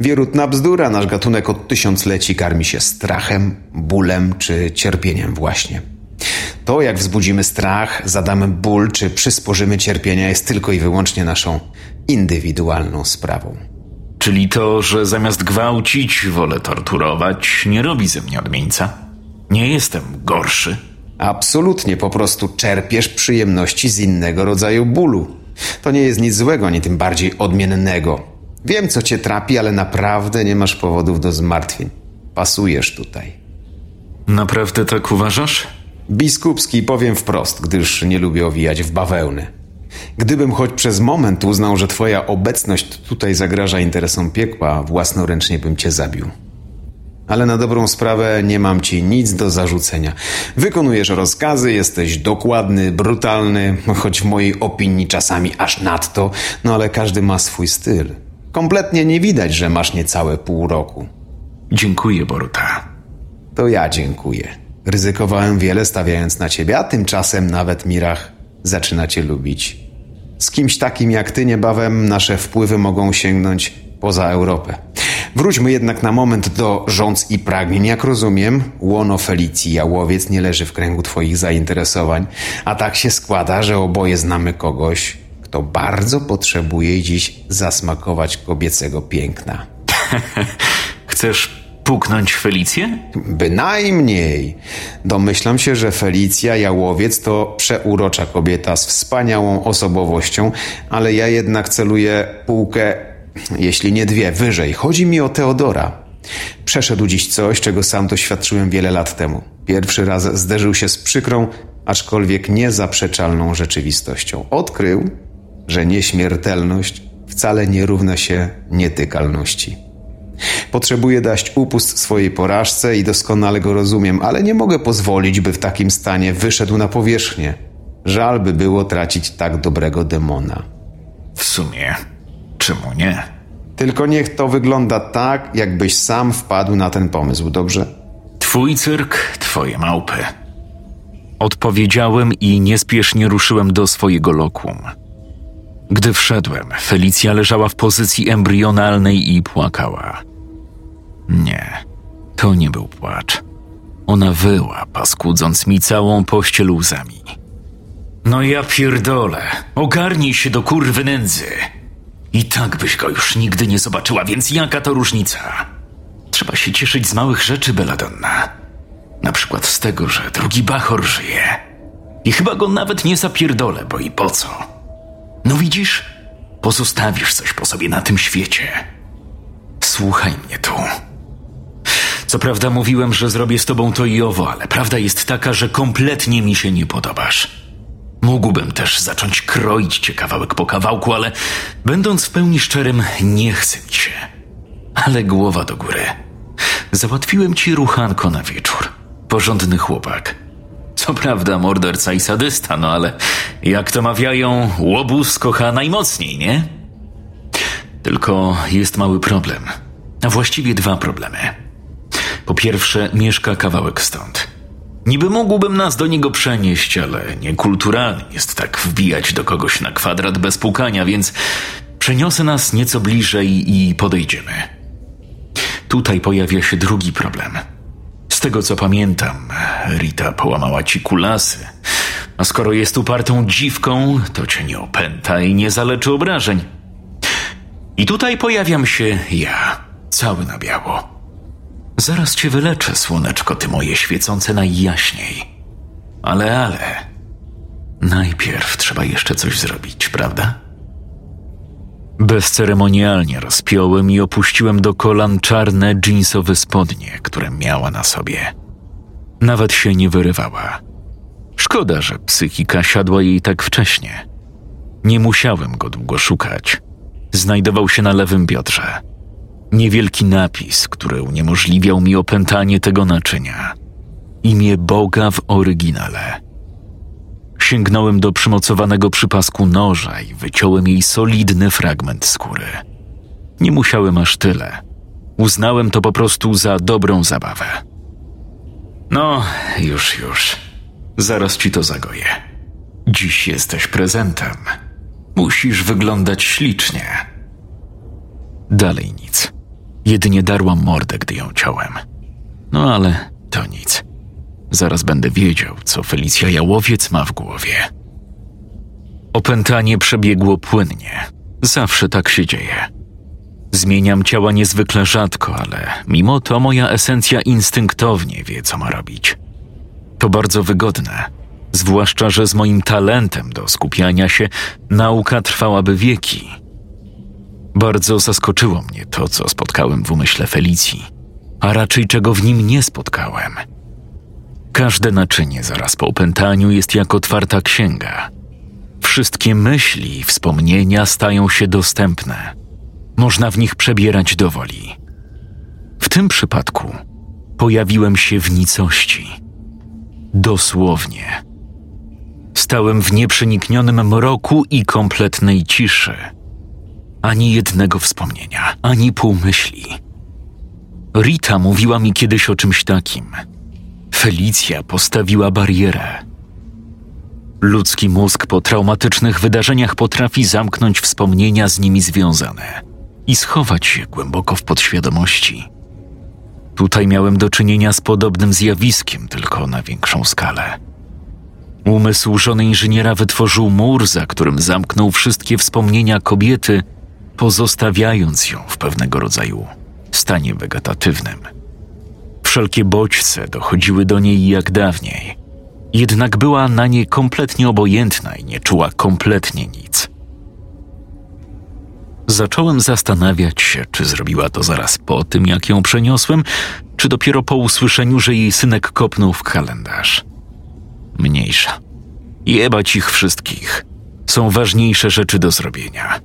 Wierutna bzdura, nasz gatunek od tysiącleci karmi się strachem, bólem czy cierpieniem właśnie. To, jak wzbudzimy strach, zadamy ból czy przysporzymy cierpienia, jest tylko i wyłącznie naszą indywidualną sprawą. Czyli to, że zamiast gwałcić, wolę torturować, nie robi ze mnie odmieńca? Nie jestem gorszy? Absolutnie, po prostu czerpiesz przyjemności z innego rodzaju bólu. To nie jest nic złego, ani tym bardziej odmiennego. Wiem, co cię trapi, ale naprawdę nie masz powodów do zmartwień. Pasujesz tutaj. Naprawdę tak uważasz? Biskupski powiem wprost, gdyż nie lubię owijać w bawełnę. Gdybym choć przez moment uznał, że twoja obecność tutaj zagraża interesom piekła, własnoręcznie bym cię zabił. Ale na dobrą sprawę nie mam ci nic do zarzucenia. Wykonujesz rozkazy, jesteś dokładny, brutalny, choć w mojej opinii czasami aż nadto, no ale każdy ma swój styl. Kompletnie nie widać, że masz niecałe pół roku. Dziękuję, Boruta. To ja dziękuję. Ryzykowałem wiele stawiając na ciebie, a tymczasem nawet Mirach zaczyna cię lubić. Z kimś takim jak ty niebawem nasze wpływy mogą sięgnąć poza Europę. Wróćmy jednak na moment do rządz i pragnień. Jak rozumiem, łono Felicji Jałowiec nie leży w kręgu twoich zainteresowań, a tak się składa, że oboje znamy kogoś, kto bardzo potrzebuje dziś zasmakować kobiecego piękna. Chcesz puknąć Felicję? Bynajmniej. Domyślam się, że Felicja Jałowiec to przeurocza kobieta z wspaniałą osobowością, ale ja jednak celuję półkę, jeśli nie dwie, wyżej. Chodzi mi o Teodora. Przeszedł dziś coś, czego sam doświadczyłem wiele lat temu. Pierwszy raz zderzył się z przykrą, aczkolwiek niezaprzeczalną rzeczywistością. Odkrył, że nieśmiertelność wcale nie równa się nietykalności. Potrzebuję dać upust swojej porażce i doskonale go rozumiem, ale nie mogę pozwolić, by w takim stanie wyszedł na powierzchnię. Żal by było tracić tak dobrego demona. W sumie, czemu nie? Tylko niech to wygląda tak, jakbyś sam wpadł na ten pomysł, dobrze? Twój cyrk, twoje małpy. Odpowiedziałem i niespiesznie ruszyłem do swojego lokum. Gdy wszedłem, Felicja leżała w pozycji embrionalnej i płakała. Nie, to nie był płacz. Ona wyła, paskudząc mi całą pościel łzami. No ja pierdolę, ogarnij się do kurwy nędzy. I tak byś go już nigdy nie zobaczyła, więc jaka to różnica? Trzeba się cieszyć z małych rzeczy, Belladonna. Na przykład z tego, że drugi Bachor żyje. I chyba go nawet nie zapierdolę, bo i po co? No widzisz, pozostawisz coś po sobie na tym świecie. Słuchaj mnie tu. Co prawda mówiłem, że zrobię z tobą to i owo, ale prawda jest taka, że kompletnie mi się nie podobasz. Mógłbym też zacząć kroić cię kawałek po kawałku, ale będąc w pełni szczerym, nie chcę się. Ale głowa do góry. Załatwiłem ci ruchanko na wieczór. Porządny chłopak. Co prawda morderca i sadysta, no ale jak to mawiają, łobuz kocha najmocniej, nie? Tylko jest mały problem. A właściwie dwa problemy. Po pierwsze, mieszka kawałek stąd. Niby mógłbym nas do niego przenieść, ale niekulturalnie jest tak wbijać do kogoś na kwadrat bez pukania, więc przeniosę nas nieco bliżej i podejdziemy. Tutaj pojawia się drugi problem. Z tego co pamiętam, Rita połamała ci kulasy, A skoro jest upartą dziwką, to cię nie opęta i nie zaleczy obrażeń. I tutaj pojawiam się ja, cały na biało. Zaraz cię wyleczę, słoneczko, ty moje świecące najjaśniej. Ale, ale. Najpierw trzeba jeszcze coś zrobić, prawda? Bezceremonialnie rozpiąłem i opuściłem do kolan czarne jeansowe spodnie, które miała na sobie. Nawet się nie wyrywała. Szkoda, że psychika siadła jej tak wcześnie. Nie musiałem go długo szukać. Znajdował się na lewym biodrze. Niewielki napis, który uniemożliwiał mi opętanie tego naczynia. Imię Boga w oryginale. Sięgnąłem do przymocowanego przy pasku noża i wyciąłem jej solidny fragment skóry. Nie musiałem aż tyle. Uznałem to po prostu za dobrą zabawę. No, już, już. Zaraz ci to zagoję. Dziś jesteś prezentem. Musisz wyglądać ślicznie. Dalej nic. Jedynie darłam mordę, gdy ją ciąłem. No ale to nic. Zaraz będę wiedział, co Felicja Jałowiec ma w głowie. Opętanie przebiegło płynnie. Zawsze tak się dzieje. Zmieniam ciała niezwykle rzadko, ale mimo to moja esencja instynktownie wie, co ma robić. To bardzo wygodne, zwłaszcza, że z moim talentem do skupiania się nauka trwałaby wieki. Bardzo zaskoczyło mnie to, co spotkałem w umyśle Felicji, a raczej czego w nim nie spotkałem. Każde naczynie zaraz po opętaniu jest jak otwarta księga. Wszystkie myśli i wspomnienia stają się dostępne. Można w nich przebierać do woli. W tym przypadku pojawiłem się w nicości. Dosłownie. Stałem w nieprzeniknionym mroku i kompletnej ciszy. Ani jednego wspomnienia, ani półmyśli. Rita mówiła mi kiedyś o czymś takim. Felicja postawiła barierę. Ludzki mózg po traumatycznych wydarzeniach potrafi zamknąć wspomnienia z nimi związane i schować się głęboko w podświadomości. Tutaj miałem do czynienia z podobnym zjawiskiem, tylko na większą skalę. Umysł żony inżyniera wytworzył mur, za którym zamknął wszystkie wspomnienia kobiety, pozostawiając ją w pewnego rodzaju stanie wegetatywnym. Wszelkie bodźce dochodziły do niej jak dawniej, jednak była na nie kompletnie obojętna i nie czuła kompletnie nic. Zacząłem zastanawiać się, czy zrobiła to zaraz po tym, jak ją przeniosłem, czy dopiero po usłyszeniu, że jej synek kopnął w kalendarz. Mniejsza. Jebać ich wszystkich. Są ważniejsze rzeczy do zrobienia.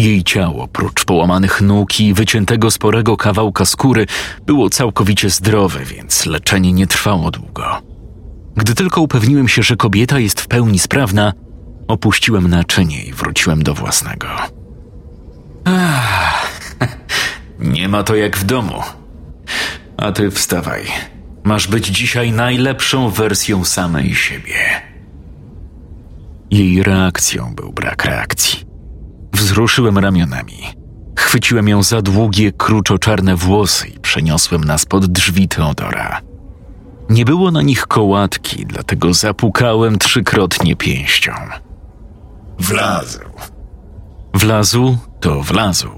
Jej ciało, prócz połamanych nóg i wyciętego sporego kawałka skóry, było całkowicie zdrowe, więc leczenie nie trwało długo. Gdy tylko upewniłem się, że kobieta jest w pełni sprawna, opuściłem naczynie i wróciłem do własnego. Ach, nie ma to jak w domu. A ty wstawaj. Masz być dzisiaj najlepszą wersją samej siebie. Jej reakcją był brak reakcji. Wzruszyłem ramionami. Chwyciłem ją za długie, kruczo-czarne włosy i przeniosłem nas pod drzwi Teodora. Nie było na nich kołatki, dlatego zapukałem trzykrotnie pięścią. Wlazł. Wlazł to wlazł.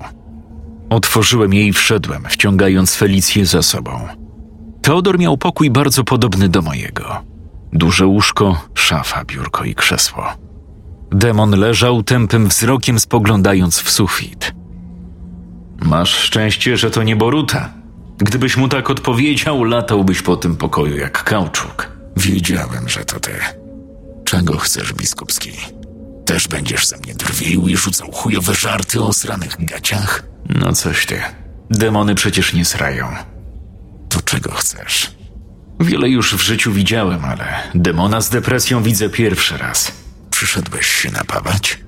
Otworzyłem jej i wszedłem, wciągając Felicję za sobą. Teodor miał pokój bardzo podobny do mojego. Duże łóżko, szafa, biurko i krzesło. Demon leżał tępym wzrokiem, spoglądając w sufit. Masz szczęście, że to nie Boruta. Gdybyś mu tak odpowiedział, latałbyś po tym pokoju jak kauczuk. Wiedziałem, że to ty. Czego chcesz, biskupski? Też będziesz ze mnie drwił i rzucał chujowe żarty o sranych gaciach? No coś ty. Demony przecież nie srają. To czego chcesz? Wiele już w życiu widziałem, ale demona z depresją widzę pierwszy raz. Przyszedłeś się napawać?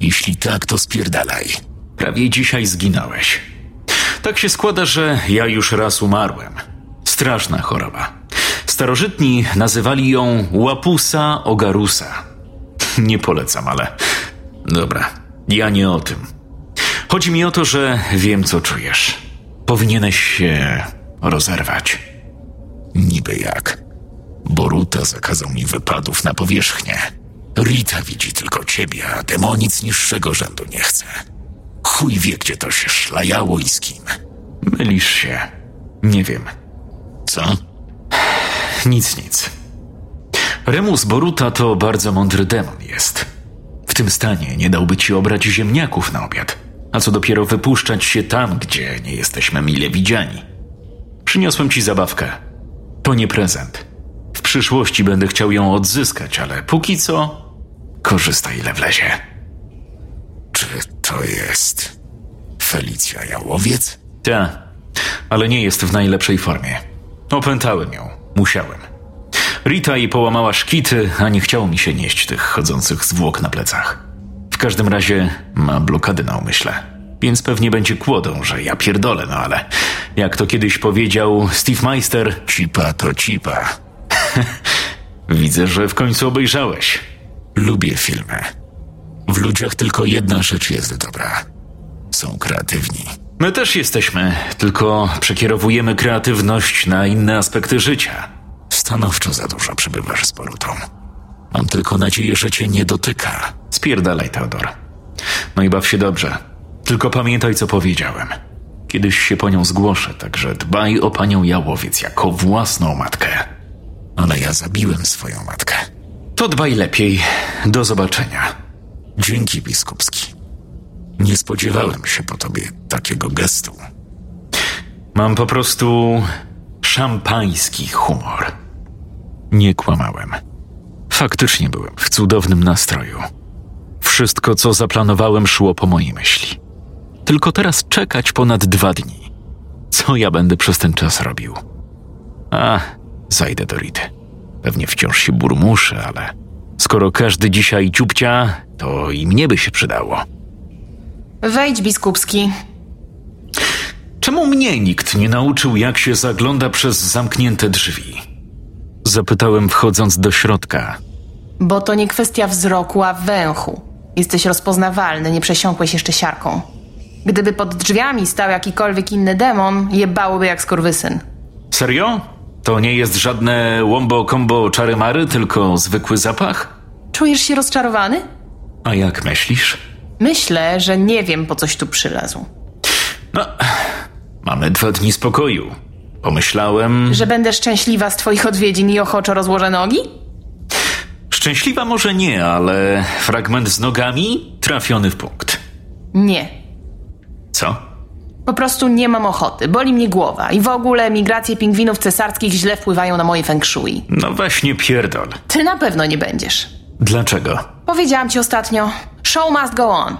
Jeśli tak, to spierdalaj. Prawie dzisiaj zginąłeś. Tak się składa, że ja już raz umarłem. Straszna choroba. Starożytni nazywali ją łapusa ogarusa. Nie polecam, ale. Dobra, ja nie o tym. Chodzi mi o to, że wiem, co czujesz. Powinieneś się rozerwać. Niby jak? Boruta zakazał mi wypadów na powierzchnię. Rita widzi tylko ciebie, a demonic niższego rzędu nie chce. Chuj wie, gdzie to się szlajało i z kim. Mylisz się. Nie wiem. Co? Nic, nic. Remus Boruta to bardzo mądry demon jest. W tym stanie nie dałby ci obrać ziemniaków na obiad, a co dopiero wypuszczać się tam, gdzie nie jesteśmy mile widziani. Przyniosłem ci zabawkę. To nie prezent. W przyszłości będę chciał ją odzyskać, ale póki co korzystaj ile wlezie. Czy to jest Felicja Jałowiec? Ta, ale nie jest w najlepszej formie. Opętałem ją. Musiałem. Rita jej połamała szkity, a nie chciało mi się nieść tych chodzących zwłok na plecach. W każdym razie ma blokady na umyśle. Więc pewnie będzie kłodą, że ja pierdolę, no ale jak to kiedyś powiedział Steve Meister, Cipa to cipa. widzę, że w końcu obejrzałeś. Lubię filmy. W ludziach tylko jedna rzecz jest dobra. Są kreatywni. My też jesteśmy, tylko przekierowujemy kreatywność na inne aspekty życia. Stanowczo za dużo przebywasz z Borutą. Mam tylko nadzieję, że cię nie dotyka. Spierdalaj, Teodor. No i baw się dobrze. Tylko pamiętaj, co powiedziałem. Kiedyś się po nią zgłoszę, także dbaj o panią Jałowiec jako własną matkę. Ale ja zabiłem swoją matkę. To dbaj lepiej. Do zobaczenia. Dzięki, biskupski. Nie spodziewałem się po tobie takiego gestu. Mam po prostu szampański humor. Nie kłamałem. Faktycznie byłem w cudownym nastroju. Wszystko, co zaplanowałem, szło po mojej myśli. Tylko teraz czekać ponad dwa dni. Co ja będę przez ten czas robił? A, zajdę do Rity. Pewnie wciąż się burmuszę, ale skoro każdy dzisiaj ciupcia, to i mnie by się przydało. Wejdź, biskupski. Czemu mnie nikt nie nauczył, jak się zagląda przez zamknięte drzwi? Zapytałem, wchodząc do środka. Bo to nie kwestia wzroku, a węchu. Jesteś rozpoznawalny, nie przesiąkłeś jeszcze siarką. Gdyby pod drzwiami stał jakikolwiek inny demon, jebałoby jak skurwysyn. Serio? To nie jest żadne łombo kombo czary mary, tylko zwykły zapach? Czujesz się rozczarowany? A jak myślisz? Myślę, że nie wiem, po coś tu przylazł. No, mamy dwa dni spokoju. Pomyślałem. Że będę szczęśliwa z twoich odwiedzin i ochoczo rozłożę nogi? Szczęśliwa może nie, ale fragment z nogami trafiony w punkt. Nie. Co? Po prostu nie mam ochoty. Boli mnie głowa. I w ogóle migracje pingwinów cesarskich źle wpływają na moje feng shui. No weź nie pierdol. Ty na pewno nie będziesz. Dlaczego? Powiedziałam ci ostatnio. Show must go on.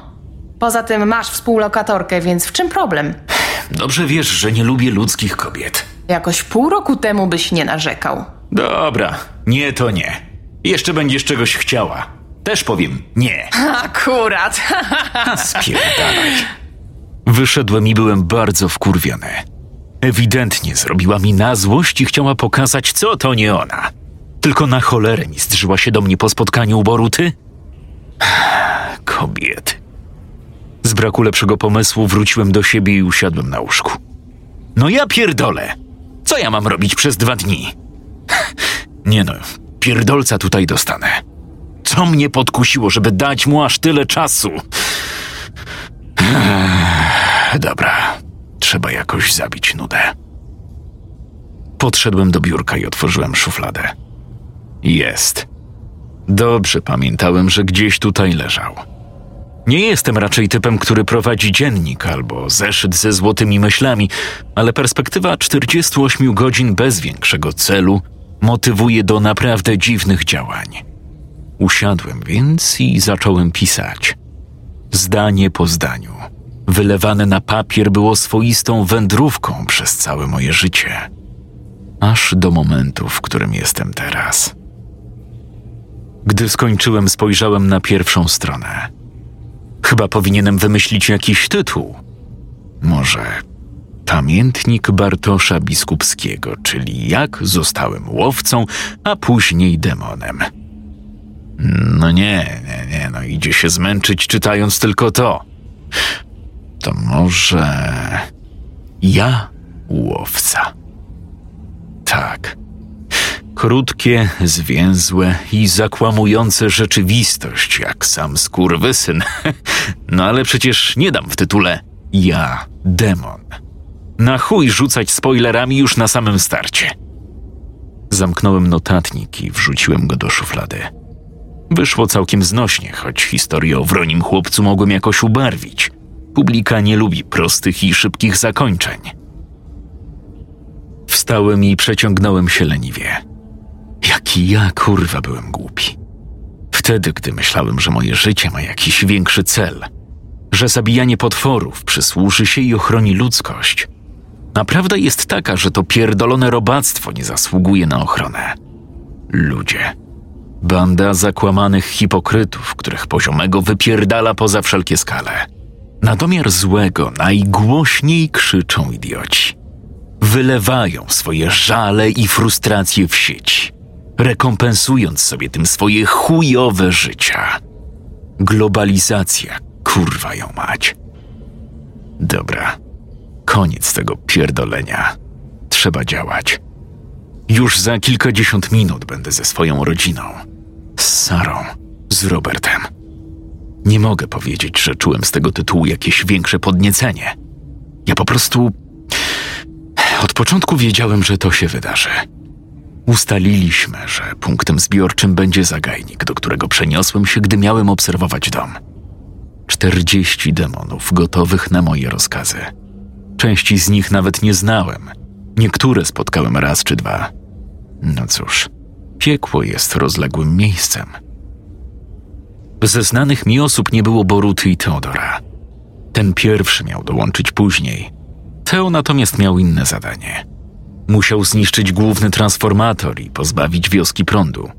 Poza tym masz współlokatorkę, więc w czym problem? Dobrze wiesz, że nie lubię ludzkich kobiet. Jakoś pół roku temu byś nie narzekał. Dobra, nie to nie. Jeszcze będziesz czegoś chciała. Też powiem nie. Akurat. Spierdalaj. Wyszedłem i byłem bardzo wkurwiony. Ewidentnie zrobiła mi na złość i chciała pokazać, co to nie ona. Tylko na cholerę mi zdrzyła się do mnie po spotkaniu u Boruty? Kobiety. Z braku lepszego pomysłu wróciłem do siebie i usiadłem na łóżku. No ja pierdolę. Co ja mam robić przez dwa dni? Nie no, pierdolca tutaj dostanę. Co mnie podkusiło, żeby dać mu aż tyle czasu? Dobra, trzeba jakoś zabić nudę. Podszedłem do biurka i otworzyłem szufladę. Jest. Dobrze pamiętałem, że gdzieś tutaj leżał. Nie jestem raczej typem, który prowadzi dziennik albo zeszyt ze złotymi myślami, ale perspektywa 48 godzin bez większego celu motywuje do naprawdę dziwnych działań. Usiadłem więc i zacząłem pisać. Zdanie po zdaniu, wylewane na papier było swoistą wędrówką przez całe moje życie, aż do momentu, w którym jestem teraz. Gdy skończyłem, spojrzałem na pierwszą stronę. Chyba powinienem wymyślić jakiś tytuł. Może Pamiętnik Bartosza Biskupskiego, czyli jak zostałem łowcą, a później demonem. No nie, nie, nie, no idzie się zmęczyć czytając tylko to. To może ja łowca. Tak. Krótkie, zwięzłe i zakłamujące rzeczywistość, jak sam skurwysyn. No ale przecież nie dam w tytule ja, demon. Na chuj rzucać spoilerami już na samym starcie. Zamknąłem notatnik i wrzuciłem go do szuflady. Wyszło całkiem znośnie, choć historię o wronim chłopcu mogłem jakoś ubarwić. Publika nie lubi prostych i szybkich zakończeń. Wstałem i przeciągnąłem się leniwie. Jaki ja kurwa byłem głupi. Wtedy, gdy myślałem, że moje życie ma jakiś większy cel, że zabijanie potworów przysłuży się i ochroni ludzkość. Naprawdę jest taka, że to pierdolone robactwo nie zasługuje na ochronę. Ludzie. Banda zakłamanych hipokrytów, których poziomego wypierdala poza wszelkie skale. Na domiar złego najgłośniej krzyczą idioci. Wylewają swoje żale i frustracje w sieć, rekompensując sobie tym swoje chujowe życia. Globalizacja, kurwa ją mać. Dobra, koniec tego pierdolenia. Trzeba działać. Już za kilkadziesiąt minut będę ze swoją rodziną. Z Sarą, z Robertem. Nie mogę powiedzieć, że czułem z tego tytułu jakieś większe podniecenie. Ja po prostu. Od początku wiedziałem, że to się wydarzy. Ustaliliśmy, że punktem zbiorczym będzie zagajnik, do którego przeniosłem się, gdy miałem obserwować dom. Czterdzieści demonów gotowych na moje rozkazy. Części z nich nawet nie znałem. Niektóre spotkałem raz czy dwa. No cóż, piekło jest rozległym miejscem. Ze znanych mi osób nie było Boruty i Teodora. Ten pierwszy miał dołączyć później. Teo natomiast miał inne zadanie. Musiał zniszczyć główny transformator i pozbawić wioski prądu.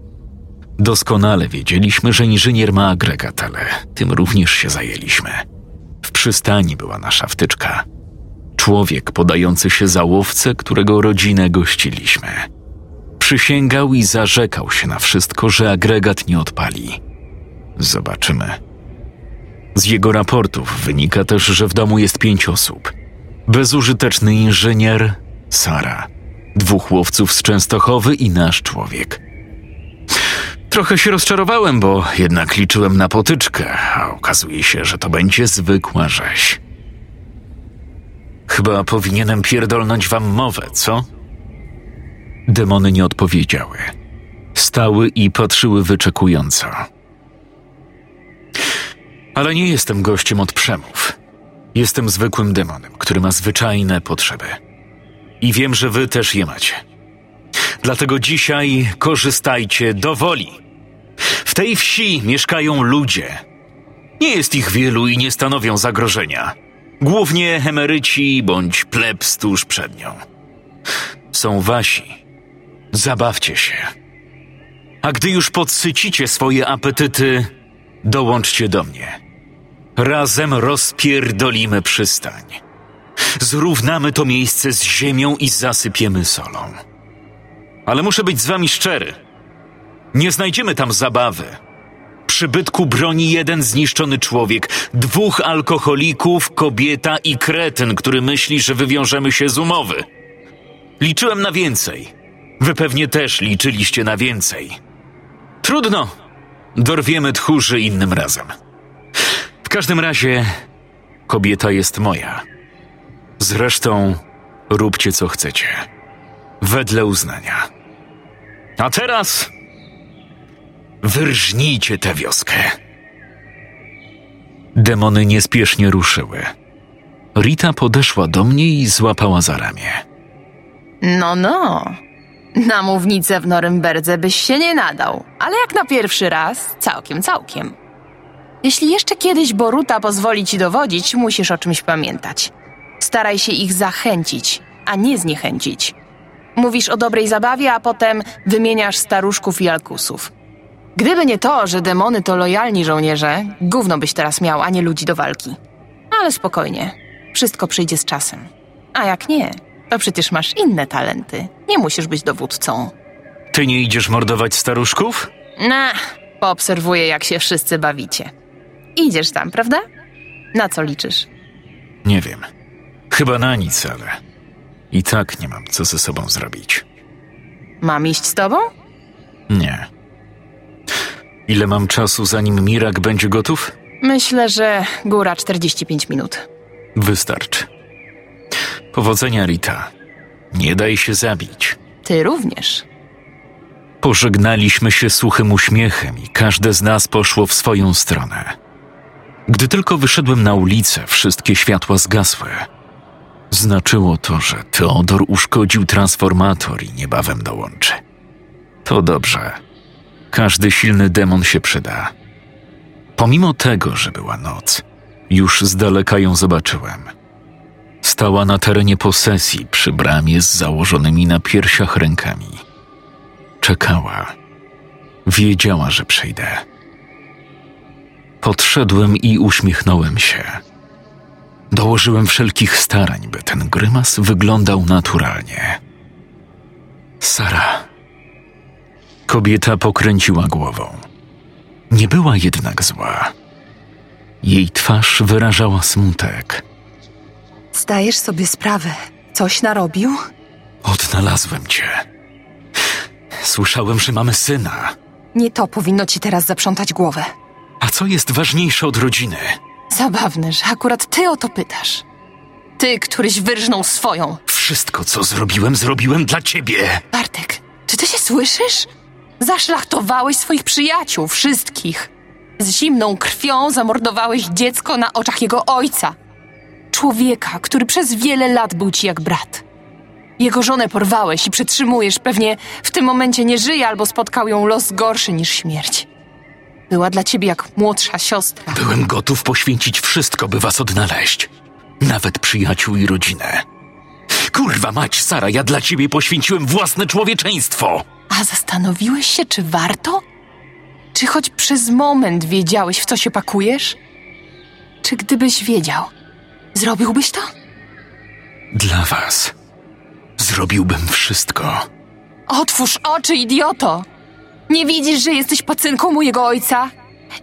Doskonale wiedzieliśmy, że inżynier ma agregat, ale tym również się zajęliśmy. W przystani była nasza wtyczka. Człowiek podający się za łowcę, którego rodzinę gościliśmy. Przysięgał i zarzekał się na wszystko, że agregat nie odpali. Zobaczymy. Z jego raportów wynika też, że w domu jest pięć osób. Bezużyteczny inżynier, Sara, dwóch łowców z Częstochowy i nasz człowiek. Trochę się rozczarowałem, bo jednak liczyłem na potyczkę, a okazuje się, że to będzie zwykła rzeź. Chyba powinienem pierdolnąć wam mowę, co? Demony nie odpowiedziały. Stały i patrzyły wyczekująco. Ale nie jestem gościem od przemów. Jestem zwykłym demonem, który ma zwyczajne potrzeby. I wiem, że wy też je macie. Dlatego dzisiaj korzystajcie do woli. W tej wsi mieszkają ludzie. Nie jest ich wielu i nie stanowią zagrożenia. Głównie emeryci bądź plebs tuż przed nią. Są wasi. Zabawcie się. A gdy już podsycicie swoje apetyty, dołączcie do mnie. Razem rozpierdolimy przystań. Zrównamy to miejsce z ziemią i zasypiemy solą. Ale muszę być z wami szczery. Nie znajdziemy tam zabawy. Przybytku broni jeden zniszczony człowiek, dwóch alkoholików, kobieta i kretyn, który myśli, że wywiążemy się z umowy. Liczyłem na więcej. Wy pewnie też liczyliście na więcej. Trudno. Dorwiemy tchórzy innym razem. W każdym razie, kobieta jest moja. Zresztą, róbcie co chcecie. Wedle uznania. A teraz wyrżnijcie tę wioskę. Demony niespiesznie ruszyły. Rita podeszła do mnie i złapała za ramię. No, no. Na mównicę w Norymberdze byś się nie nadał, ale jak na pierwszy raz, całkiem, całkiem. Jeśli jeszcze kiedyś Boruta pozwoli ci dowodzić, musisz o czymś pamiętać. Staraj się ich zachęcić, a nie zniechęcić. Mówisz o dobrej zabawie, a potem wymieniasz staruszków i alkusów. Gdyby nie to, że demony to lojalni żołnierze, gówno byś teraz miał, a nie ludzi do walki. Ale spokojnie, wszystko przyjdzie z czasem. A jak nie, to przecież masz inne talenty. Nie musisz być dowódcą. Ty nie idziesz mordować staruszków? Na, poobserwuję, jak się wszyscy bawicie. Idziesz tam, prawda? Na co liczysz? Nie wiem. Chyba na nic, ale i tak nie mam co ze sobą zrobić. Mam iść z tobą? Nie. Ile mam czasu, zanim Mirak będzie gotów? Myślę, że góra 45 minut. Wystarczy. Powodzenia, Rita. Nie daj się zabić. Ty również. Pożegnaliśmy się suchym uśmiechem i każde z nas poszło w swoją stronę. Gdy tylko wyszedłem na ulicę, wszystkie światła zgasły. Znaczyło to, że Teodor uszkodził transformator i niebawem dołączy. To dobrze. Każdy silny demon się przyda. Pomimo tego, że była noc, już z daleka ją zobaczyłem. Stała na terenie posesji przy bramie z założonymi na piersiach rękami. Czekała. Wiedziała, że przyjdę. Podszedłem i uśmiechnąłem się. Dołożyłem wszelkich starań, by ten grymas wyglądał naturalnie. Sara. Kobieta pokręciła głową. Nie była jednak zła. Jej twarz wyrażała smutek. Zdajesz sobie sprawę, coś narobił? Odnalazłem cię. Słyszałem, że mamy syna. Nie to powinno ci teraz zaprzątać głowę. A co jest ważniejsze od rodziny? Zabawne, że akurat ty o to pytasz. Ty, któryś wyrżnął swoją. Wszystko, co zrobiłem, zrobiłem dla ciebie. Bartek, czy ty się słyszysz? Zaszlachtowałeś swoich przyjaciół, wszystkich. Z zimną krwią zamordowałeś dziecko na oczach jego ojca. Człowieka, który przez wiele lat był ci jak brat. Jego żonę porwałeś i przetrzymujesz, pewnie w tym momencie nie żyje albo spotkał ją los gorszy niż śmierć. Była dla ciebie jak młodsza siostra. Byłem gotów poświęcić wszystko, by was odnaleźć. Nawet przyjaciół i rodzinę. Kurwa mać, Sara, ja dla ciebie poświęciłem własne człowieczeństwo. A zastanowiłeś się, czy warto? Czy choć przez moment wiedziałeś, w co się pakujesz? Czy gdybyś wiedział, zrobiłbyś to? Dla was zrobiłbym wszystko. Otwórz oczy, idioto! Nie widzisz, że jesteś pacynką mojego ojca?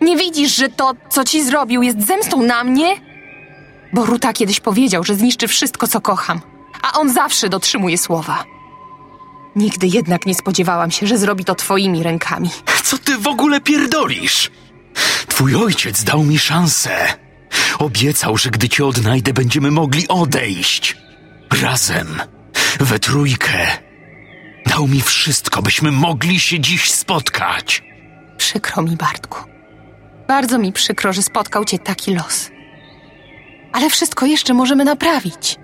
Nie widzisz, że to, co ci zrobił, jest zemstą na mnie? Bo Ruta kiedyś powiedział, że zniszczy wszystko, co kocham, a on zawsze dotrzymuje słowa. Nigdy jednak nie spodziewałam się, że zrobi to twoimi rękami. Co ty w ogóle pierdolisz? Twój ojciec dał mi szansę. Obiecał, że gdy cię odnajdę, będziemy mogli odejść. Razem, we trójkę. Dał mi wszystko, byśmy mogli się dziś spotkać. Przykro mi, Bartku. Bardzo mi przykro, że spotkał cię taki los. Ale wszystko jeszcze możemy naprawić.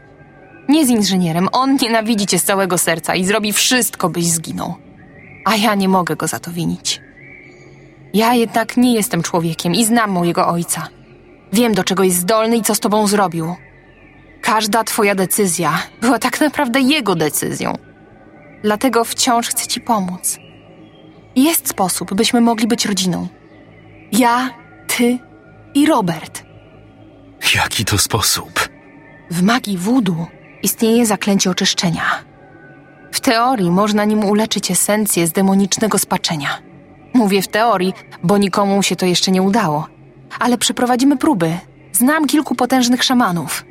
Nie z inżynierem, on nienawidzi cię z całego serca i zrobi wszystko, byś zginął. A ja nie mogę go za to winić. Ja jednak nie jestem człowiekiem i znam mojego ojca. Wiem, do czego jest zdolny i co z tobą zrobił. Każda twoja decyzja była tak naprawdę jego decyzją. Dlatego wciąż chcę ci pomóc. Jest sposób, byśmy mogli być rodziną. Ja, ty i Robert. Jaki to sposób? W magii voodoo istnieje zaklęcie oczyszczenia. W teorii można nim uleczyć esencję z demonicznego spaczenia. Mówię w teorii, bo nikomu się to jeszcze nie udało. Ale przeprowadzimy próby. Znam kilku potężnych szamanów.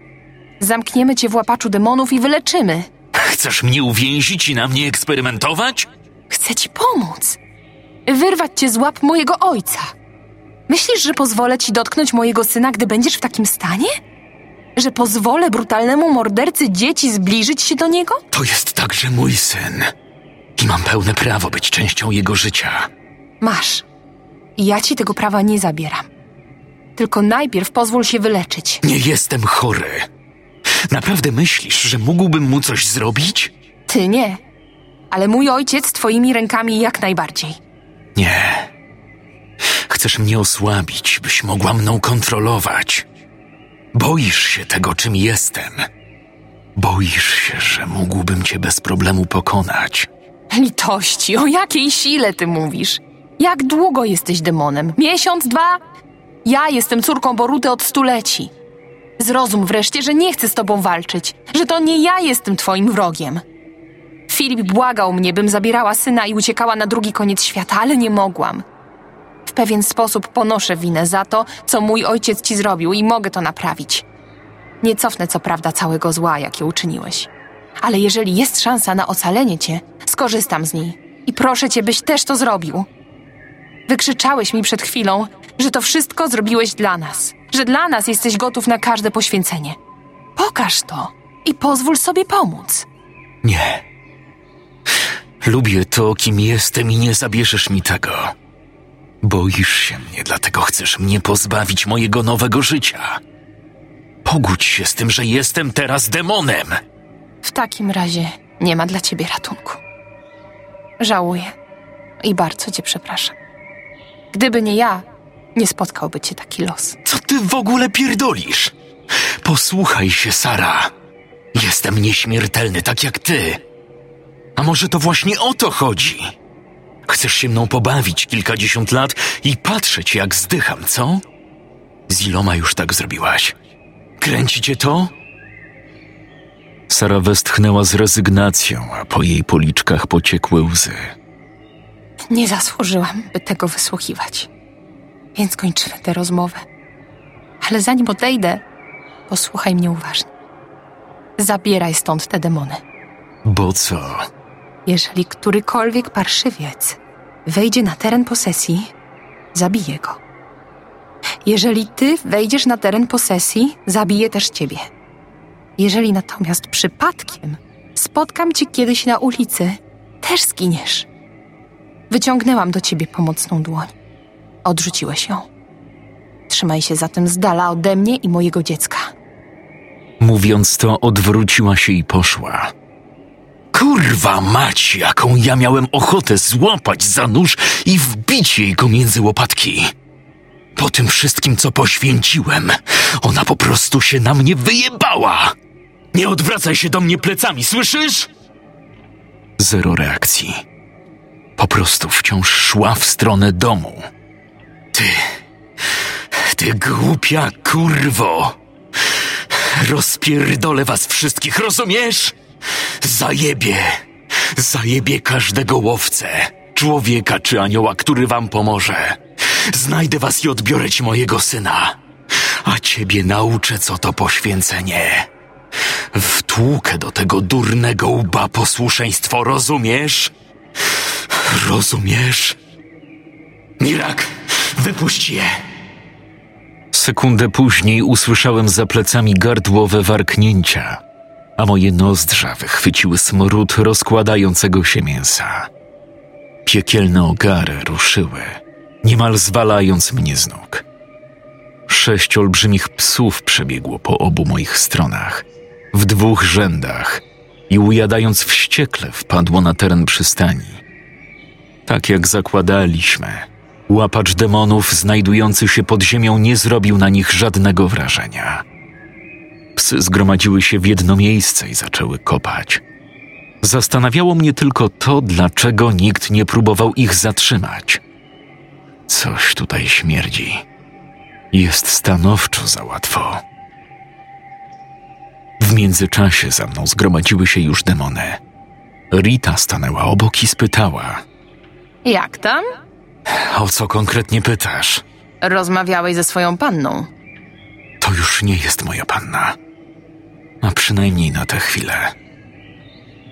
Zamkniemy cię w łapaczu demonów i wyleczymy. Chcesz mnie uwięzić i na mnie eksperymentować? Chcę ci pomóc. Wyrwać cię z łap mojego ojca. Myślisz, że pozwolę ci dotknąć mojego syna, gdy będziesz w takim stanie? Że pozwolę brutalnemu mordercy dzieci zbliżyć się do niego? To jest także mój syn. I mam pełne prawo być częścią jego życia. Masz. Ja ci tego prawa nie zabieram. Tylko najpierw pozwól się wyleczyć. Nie jestem chory. Naprawdę myślisz, że mógłbym mu coś zrobić? Ty nie. Ale mój ojciec twoimi rękami jak najbardziej. Nie. Chcesz mnie osłabić, byś mogła mną kontrolować. Boisz się tego, czym jestem. Boisz się, że mógłbym cię bez problemu pokonać. Litości, o jakiej sile ty mówisz? Jak długo jesteś demonem? Miesiąc, dwa? Ja jestem córką Boruty od stuleci. Zrozum wreszcie, że nie chcę z tobą walczyć, że to nie ja jestem twoim wrogiem. Filip błagał mnie, bym zabierała syna i uciekała na drugi koniec świata, ale nie mogłam. W pewien sposób ponoszę winę za to, co mój ojciec ci zrobił i mogę to naprawić. Nie cofnę co prawda całego zła, jakie uczyniłeś. Ale jeżeli jest szansa na ocalenie cię, Skorzystam z niej. I proszę cię, byś też to zrobił. Wykrzyczałeś mi przed chwilą, że to wszystko zrobiłeś dla nas. Że dla nas jesteś gotów na każde poświęcenie. Pokaż to i pozwól sobie pomóc. Nie. Lubię to, kim jestem i nie zabierzesz mi tego. Boisz się mnie, dlatego chcesz mnie pozbawić mojego nowego życia. Pogódź się z tym, że jestem teraz demonem. W takim razie nie ma dla ciebie ratunku. Żałuję i bardzo cię przepraszam. Gdyby nie ja, nie spotkałby cię taki los. Co ty w ogóle pierdolisz? Posłuchaj się, Sara. Jestem nieśmiertelny, tak jak ty. A może to właśnie o to chodzi? Chcesz się mną pobawić kilkadziesiąt lat i patrzeć, jak zdycham, co? Z iloma już tak zrobiłaś? Kręci cię to? Sara westchnęła z rezygnacją, a po jej policzkach pociekły łzy. Nie zasłużyłam, by tego wysłuchiwać. Więc kończymy tę rozmowę. Ale zanim odejdę, posłuchaj mnie uważnie. Zabieraj stąd te demony. Bo co? Jeżeli którykolwiek parszywiec wejdzie na teren posesji, zabiję go. Jeżeli ty wejdziesz na teren posesji, zabiję też ciebie. Jeżeli natomiast przypadkiem spotkam cię kiedyś na ulicy, też zginiesz. Wyciągnęłam do ciebie pomocną dłoń. Odrzuciłeś ją. Trzymaj się zatem z dala ode mnie i mojego dziecka. Mówiąc to, odwróciła się i poszła. Kurwa mać, jaką ja miałem ochotę złapać za nóż i wbić jej go między łopatki. Po tym wszystkim, co poświęciłem, ona po prostu się na mnie wyjebała. Nie odwracaj się do mnie plecami, słyszysz? Zero reakcji. Po prostu wciąż szła w stronę domu. Ty, ty głupia kurwo. Rozpierdolę was wszystkich, rozumiesz? Zajebie, zajebie każdego łowcę, człowieka czy anioła, który wam pomoże. Znajdę was i odbiorę ci mojego syna. A ciebie nauczę, co to poświęcenie. Wtłukę do tego durnego łba posłuszeństwo, rozumiesz? Rozumiesz? Mirak, wypuść je! Sekundę później usłyszałem za plecami gardłowe warknięcia, a moje nozdrza wychwyciły smród rozkładającego się mięsa. Piekielne ogary ruszyły, niemal zwalając mnie z nóg. Sześć olbrzymich psów przebiegło po obu moich stronach, w dwóch rzędach i ujadając wściekle wpadło na teren przystani. Tak jak zakładaliśmy, łapacz demonów znajdujący się pod ziemią nie zrobił na nich żadnego wrażenia. Psy zgromadziły się w jedno miejsce i zaczęły kopać. Zastanawiało mnie tylko to, dlaczego nikt nie próbował ich zatrzymać. Coś tutaj śmierdzi. Jest stanowczo za łatwo. W międzyczasie za mną zgromadziły się już demony. Rita stanęła obok i spytała: Jak tam? O co konkretnie pytasz? Rozmawiałeś ze swoją panną. To już nie jest moja panna. A przynajmniej na tę chwilę.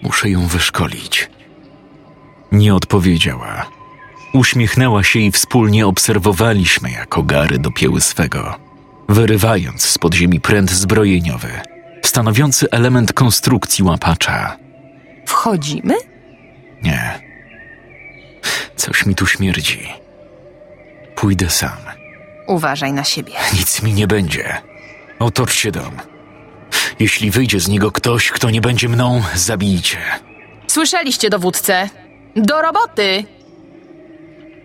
Muszę ją wyszkolić. Nie odpowiedziała. Uśmiechnęła się i wspólnie obserwowaliśmy, jak ogary dopięły swego, wyrywając z podziemi pręt zbrojeniowy, stanowiący element konstrukcji łapacza. Wchodzimy? Nie. Coś mi tu śmierdzi. Pójdę sam. Uważaj na siebie. Nic mi nie będzie. Otoczcie dom. Jeśli wyjdzie z niego ktoś, kto nie będzie mną, zabijcie. Słyszeliście, dowódcę? Do roboty!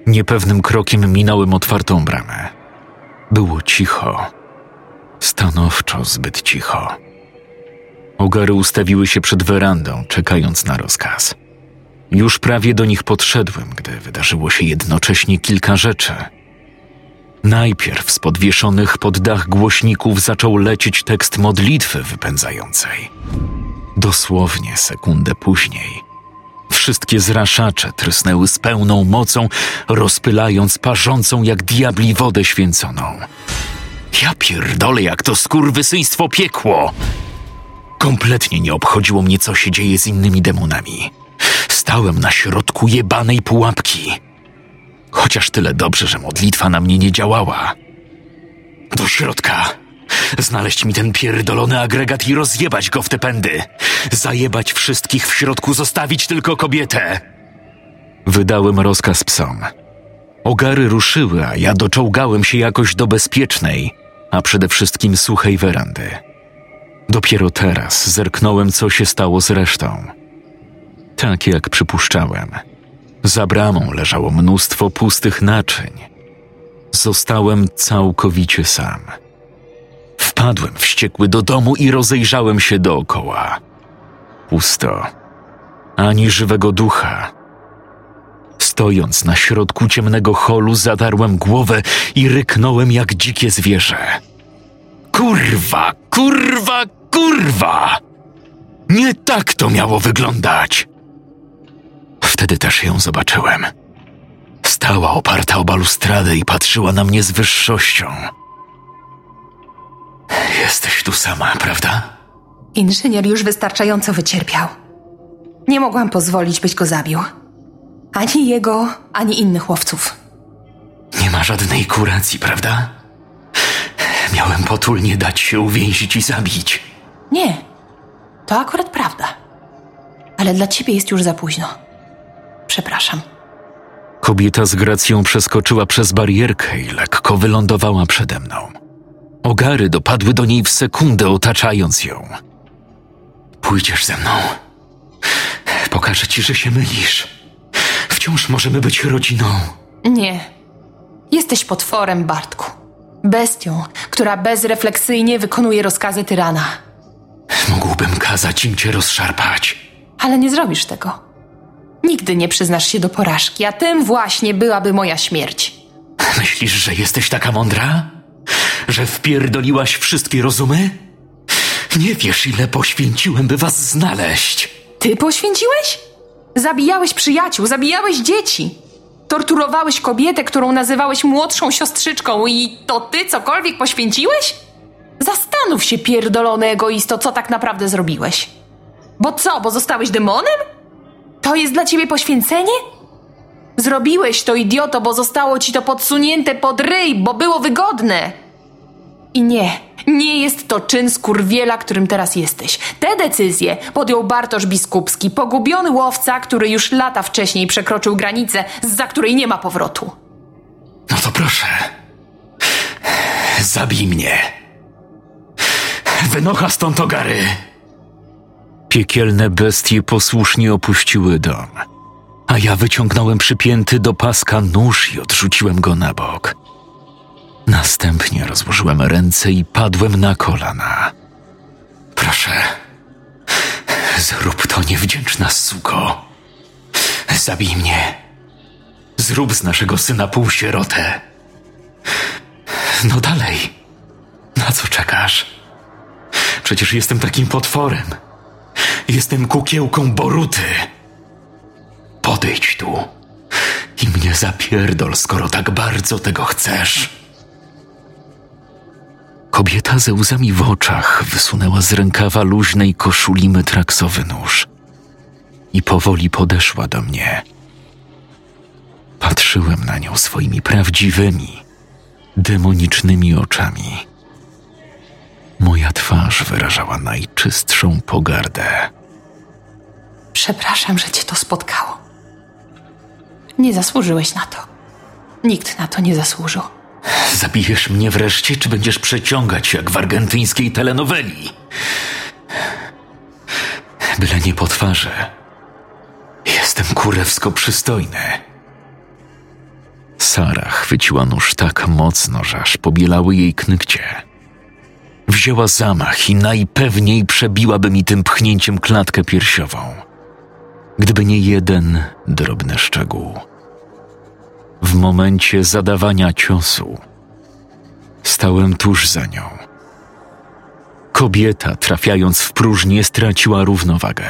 Niepewnym krokiem minąłem otwartą bramę. Było cicho. Stanowczo zbyt cicho. Ogary ustawiły się przed werandą, czekając na rozkaz. Już prawie do nich podszedłem, gdy wydarzyło się jednocześnie kilka rzeczy. Najpierw z podwieszonych pod dach głośników zaczął lecieć tekst modlitwy wypędzającej. Dosłownie sekundę później wszystkie zraszacze trysnęły z pełną mocą, rozpylając parzącą jak diabli wodę święconą. Ja pierdolę, jak to skurwysyństwo piekło! Kompletnie nie obchodziło mnie, co się dzieje z innymi demonami. Stałem na środku jebanej pułapki. Chociaż tyle dobrze, że modlitwa na mnie nie działała. Do środka. Znaleźć mi ten pierdolony agregat i rozjebać go w te pędy. Zajebać wszystkich w środku, zostawić tylko kobietę. Wydałem rozkaz psom. Ogary ruszyły, a ja doczołgałem się jakoś do bezpiecznej, a przede wszystkim suchej werandy. Dopiero teraz zerknąłem, co się stało z resztą. Tak jak przypuszczałem. Za bramą leżało mnóstwo pustych naczyń. Zostałem całkowicie sam. Wpadłem wściekły do domu i rozejrzałem się dookoła. Pusto. Ani żywego ducha. Stojąc na środku ciemnego holu, zadarłem głowę i ryknąłem jak dzikie zwierzę. Kurwa, kurwa, kurwa! Nie tak to miało wyglądać. Wtedy też ją zobaczyłem. Stała oparta o balustradę i patrzyła na mnie z wyższością. Jesteś tu sama, prawda? Inżynier już wystarczająco wycierpiał. Nie mogłam pozwolić, byś go zabił. Ani jego, ani innych łowców. Nie ma żadnej kuracji, prawda? Miałem potulnie dać się uwięzić i zabić. Nie, to akurat prawda. Ale dla ciebie jest już za późno. Przepraszam. Kobieta z gracją przeskoczyła przez barierkę i lekko wylądowała przede mną. Ogary dopadły do niej w sekundę, otaczając ją. Pójdziesz ze mną. Pokażę ci, że się mylisz. Wciąż możemy być rodziną. Nie. Jesteś potworem, Bartku. Bestią, która bezrefleksyjnie wykonuje rozkazy tyrana. Mógłbym kazać im cię rozszarpać. Ale nie zrobisz tego. Nigdy nie przyznasz się do porażki, a tym właśnie byłaby moja śmierć. Myślisz, że jesteś taka mądra? Że wpierdoliłaś wszystkie rozumy? Nie wiesz, ile poświęciłem, by was znaleźć. Ty poświęciłeś? Zabijałeś przyjaciół, zabijałeś dzieci. Torturowałeś kobietę, którą nazywałeś młodszą siostrzyczką i to ty cokolwiek poświęciłeś? Zastanów się, pierdolony egoisto, co tak naprawdę zrobiłeś. Bo co, bo zostałeś demonem? To jest dla ciebie poświęcenie? Zrobiłeś to, idioto, bo zostało ci to podsunięte pod ryj, bo było wygodne. I nie, nie jest to czyn skurwiela, którym teraz jesteś. Te decyzje podjął Bartosz Biskupski, pogubiony łowca, który już lata wcześniej przekroczył granicę, za której nie ma powrotu. No to proszę. Zabij mnie. Wynocha stąd ogary. Piekielne bestie posłusznie opuściły dom, a ja wyciągnąłem przypięty do paska nóż i odrzuciłem go na bok. Następnie rozłożyłem ręce i padłem na kolana. Proszę, zrób to niewdzięczna suko. Zabij mnie. Zrób z naszego syna półsierotę. No dalej. Na co czekasz? Przecież jestem takim potworem. Jestem kukiełką Boruty. Podejdź tu i mnie zapierdol, skoro tak bardzo tego chcesz. Kobieta ze łzami w oczach wysunęła z rękawa luźnej koszuli metraksowy nóż i powoli podeszła do mnie. Patrzyłem na nią swoimi prawdziwymi, demonicznymi oczami. Moja twarz wyrażała najczystszą pogardę. Przepraszam, że cię to spotkało. Nie zasłużyłeś na to. Nikt na to nie zasłużył. Zabijesz mnie wreszcie, czy będziesz przeciągać jak w argentyńskiej telenoweli? Byle nie po twarzy. Jestem kurewsko przystojny. Sara chwyciła nóż tak mocno, że aż pobielały jej knykcie. Wzięła zamach i najpewniej przebiłaby mi tym pchnięciem klatkę piersiową. Gdyby nie jeden drobny szczegół. W momencie zadawania ciosu stałem tuż za nią. Kobieta, trafiając w próżnię, straciła równowagę.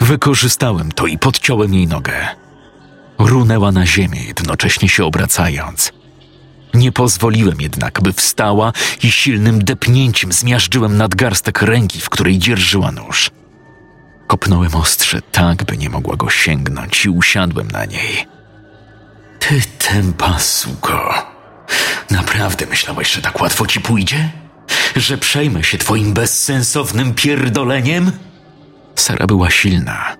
Wykorzystałem to i podciąłem jej nogę. Runęła na ziemię, jednocześnie się obracając. Nie pozwoliłem jednak, by wstała i silnym depnięciem zmiażdżyłem nadgarstek ręki, w której dzierżyła nóż. Kopnąłem ostrze tak, by nie mogła go sięgnąć i usiadłem na niej. Ty tempa, suko. Naprawdę myślałeś, że tak łatwo ci pójdzie? Że przejmę się twoim bezsensownym pierdoleniem? Sara była silna.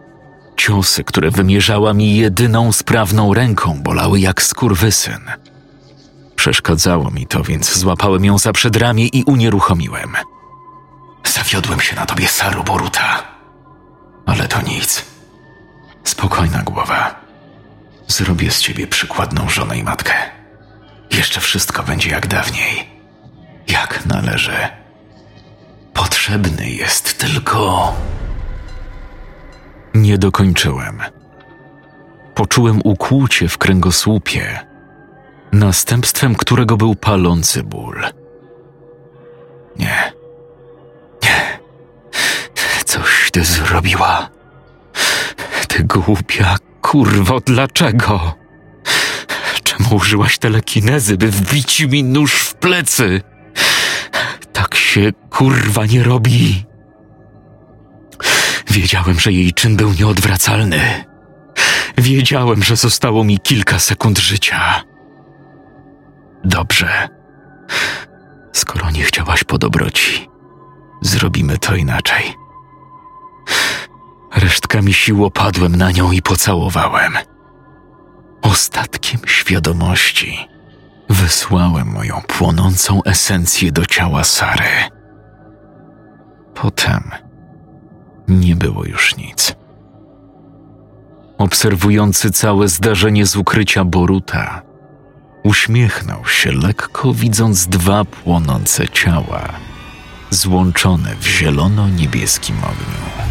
Ciosy, które wymierzała mi jedyną sprawną ręką, bolały jak skurwysyn. Przeszkadzało mi to, więc złapałem ją za przedramię i unieruchomiłem. Zawiodłem się na tobie, Saro Boruta. Ale to nic. Spokojna głowa. Zrobię z ciebie przykładną żonę i matkę. Jeszcze wszystko będzie jak dawniej. Jak należy. Potrzebny jest tylko. Nie dokończyłem. Poczułem ukłucie w kręgosłupie, następstwem którego był palący ból. Nie. Nie. Coś ty zrobiła. Ty głupia kurwo, dlaczego? Czemu użyłaś telekinezy, by wbić mi nóż w plecy? Tak się kurwa nie robi. Wiedziałem, że jej czyn był nieodwracalny. Wiedziałem, że zostało mi kilka sekund życia. Dobrze. Skoro nie chciałaś po dobroci, zrobimy to inaczej. Resztkami sił opadłem na nią i pocałowałem. Ostatkiem świadomości wysłałem moją płonącą esencję do ciała Sary. Potem nie było już nic. Obserwujący całe zdarzenie z ukrycia Boruta, uśmiechnął się lekko, widząc dwa płonące ciała, złączone w zielono-niebieskim ogniu.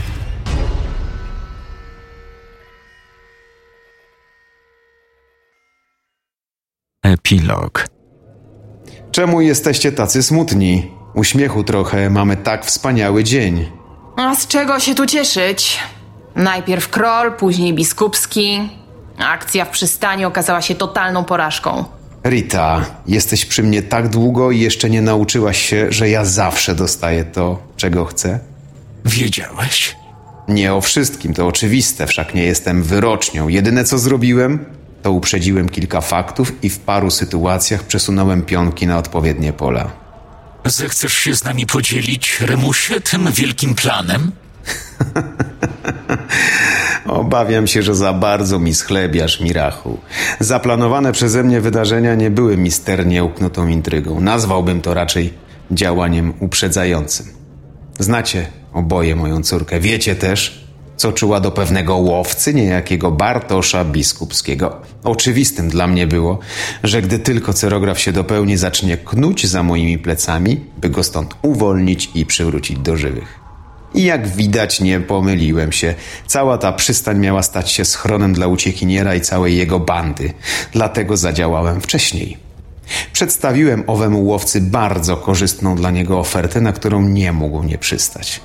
Epilog. Czemu jesteście tacy smutni? Uśmiechu trochę, mamy tak wspaniały dzień. A z czego się tu cieszyć? Najpierw król, później biskupski. Akcja w przystani okazała się totalną porażką. Rita, jesteś przy mnie tak długo i jeszcze nie nauczyłaś się, że ja zawsze dostaję to, czego chcę? Wiedziałeś? Nie o wszystkim, to oczywiste, wszak nie jestem wyrocznią. Jedyne co zrobiłem, to uprzedziłem kilka faktów i w paru sytuacjach przesunąłem pionki na odpowiednie pola. Zechcesz się z nami podzielić, Remusie, tym wielkim planem? Obawiam się, że za bardzo mi schlebiasz, Mirachu. Zaplanowane przeze mnie wydarzenia nie były misternie uknutą intrygą. Nazwałbym to raczej działaniem uprzedzającym. Znacie oboje moją córkę. Wiecie też, co czuła do pewnego łowcy, niejakiego Bartosza Biskupskiego. Oczywistym dla mnie było, że gdy tylko cerograf się dopełni, zacznie knuć za moimi plecami, by go stąd uwolnić i przywrócić do żywych. I jak widać, nie pomyliłem się. Cała ta przystań miała stać się schronem dla uciekiniera i całej jego bandy. Dlatego zadziałałem wcześniej. Przedstawiłem owemu łowcy bardzo korzystną dla niego ofertę, na którą nie mógł nie przystać.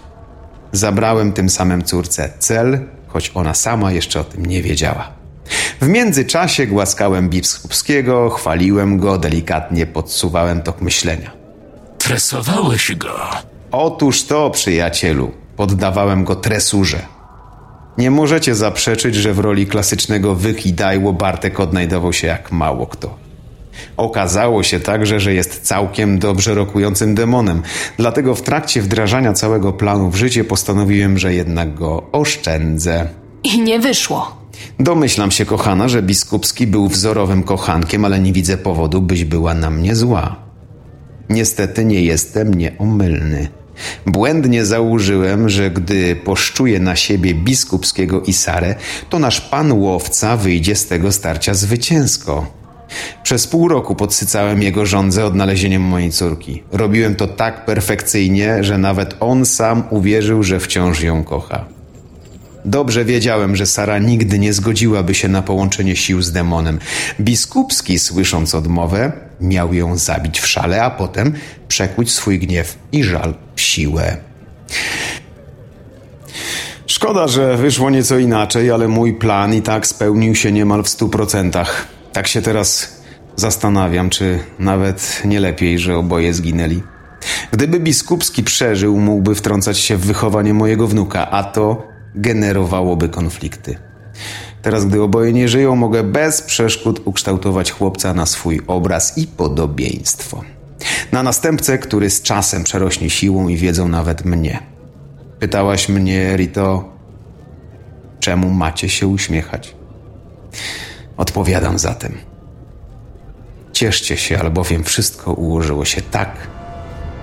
Zabrałem tym samym córce cel, choć ona sama jeszcze o tym nie wiedziała. W międzyczasie głaskałem Biskupskiego, chwaliłem go, delikatnie podsuwałem tok myślenia. Tresowałeś go. Otóż to, przyjacielu, poddawałem go tresurze. Nie możecie zaprzeczyć, że w roli klasycznego wykidajło Bartek odnajdował się jak mało kto. Okazało się także, że jest całkiem dobrze rokującym demonem, dlatego w trakcie wdrażania całego planu w życie postanowiłem, że jednak go oszczędzę. I nie wyszło. Domyślam się, kochana, że biskupski był wzorowym kochankiem, ale nie widzę powodu, byś była na mnie zła. Niestety nie jestem nieomylny. Błędnie założyłem, że gdy poszczuję na siebie biskupskiego i Sarę, to nasz pan łowca wyjdzie z tego starcia zwycięsko. Przez pół roku podsycałem jego żądzę odnalezieniem mojej córki. Robiłem to tak perfekcyjnie, że nawet on sam uwierzył, że wciąż ją kocha. Dobrze wiedziałem, że Sara nigdy nie zgodziłaby się na połączenie sił z demonem. Biskupski, słysząc odmowę, miał ją zabić w szale, a potem przekuć swój gniew i żal w siłę. Szkoda, że wyszło nieco inaczej, ale mój plan i tak spełnił się niemal w stu procentach. Tak się teraz zastanawiam, czy nawet nie lepiej, że oboje zginęli. Gdyby biskupski przeżył, mógłby wtrącać się w wychowanie mojego wnuka, a to generowałoby konflikty. Teraz, gdy oboje nie żyją, mogę bez przeszkód ukształtować chłopca na swój obraz i podobieństwo. Na następcę, który z czasem przerośnie siłą i wiedzą nawet mnie. Pytałaś mnie, Rito, czemu macie się uśmiechać? Odpowiadam zatem. Cieszcie się, albowiem wszystko ułożyło się tak,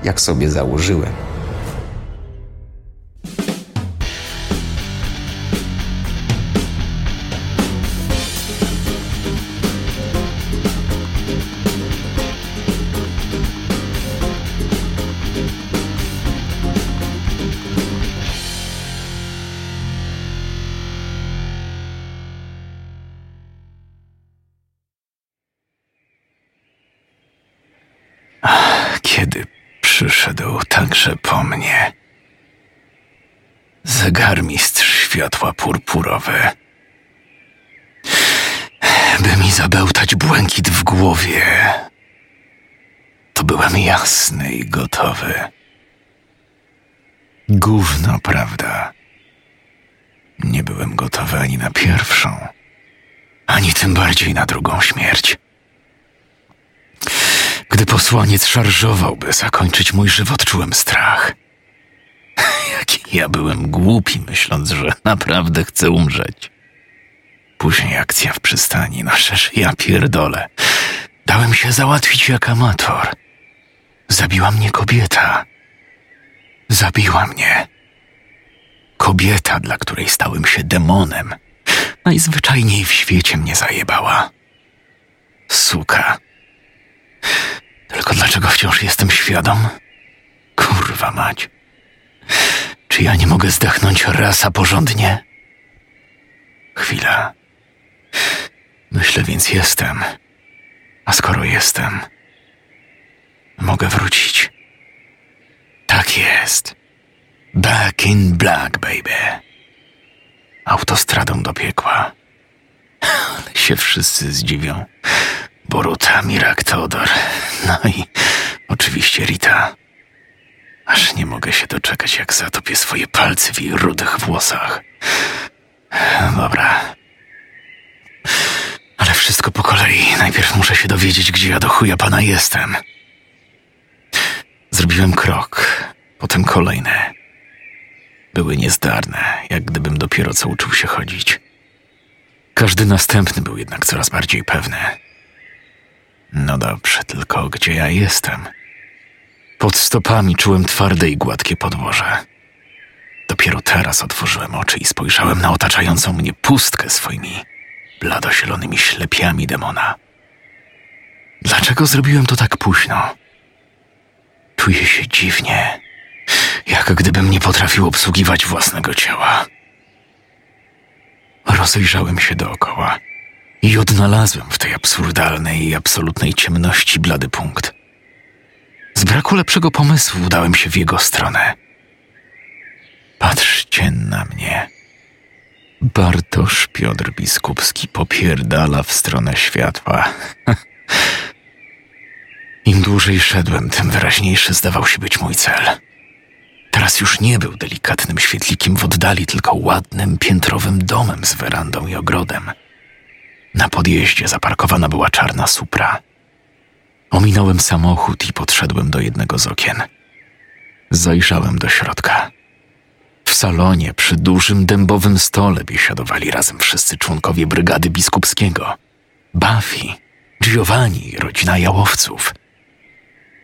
jak sobie założyłem. Zegarmistrz światła purpurowy. By mi zabełtać błękit w głowie, to byłem jasny i gotowy. Gówno, prawda? Nie byłem gotowy ani na pierwszą, ani tym bardziej na drugą śmierć. Gdy posłaniec szarżował, by zakończyć mój żywot, czułem strach. Jaki ja byłem głupi, myśląc, że naprawdę chcę umrzeć. Później akcja w przystani, no przecież ja pierdolę. Dałem się załatwić jak amator. Zabiła mnie kobieta. Zabiła mnie. Kobieta, dla której stałem się demonem. Najzwyczajniej w świecie mnie zajebała. Suka. Tylko dlaczego wciąż jestem świadom? Kurwa mać. Czy ja nie mogę zdechnąć raz, a porządnie? Chwila. Myślę więc jestem. A skoro jestem, mogę wrócić. Tak jest. Back in black, baby. Autostradą do piekła. Ale się wszyscy zdziwią. Boruta, Mirak, Teodor. No i oczywiście Rita. Aż nie mogę się doczekać, jak zatopię swoje palce w jej rudych włosach. Dobra. Ale wszystko po kolei. Najpierw muszę się dowiedzieć, gdzie ja do chuja pana jestem. Zrobiłem krok, potem kolejny. Były niezdarne, jak gdybym dopiero co uczył się chodzić. Każdy następny był jednak coraz bardziej pewny. No dobrze, tylko gdzie ja jestem? Pod stopami czułem twarde i gładkie podłoże. Dopiero teraz otworzyłem oczy i spojrzałem na otaczającą mnie pustkę swoimi bladozielonymi ślepiami demona. Dlaczego zrobiłem to tak późno? Czuję się dziwnie, jak gdybym nie potrafił obsługiwać własnego ciała. Rozejrzałem się dookoła i odnalazłem w tej absurdalnej i absolutnej ciemności blady punkt. Z braku lepszego pomysłu udałem się w jego stronę. Patrzcie na mnie. Bartosz Piotr Biskupski popierdala w stronę światła. Im dłużej szedłem, tym wyraźniejszy zdawał się być mój cel. Teraz już nie był delikatnym świetlikiem w oddali, tylko ładnym, piętrowym domem z werandą i ogrodem. Na podjeździe zaparkowana była czarna supra. Ominąłem samochód i podszedłem do jednego z okien. Zajrzałem do środka. W salonie przy dużym dębowym stole biesiadowali razem wszyscy członkowie brygady biskupskiego. Buffy, Giovanni, rodzina jałowców.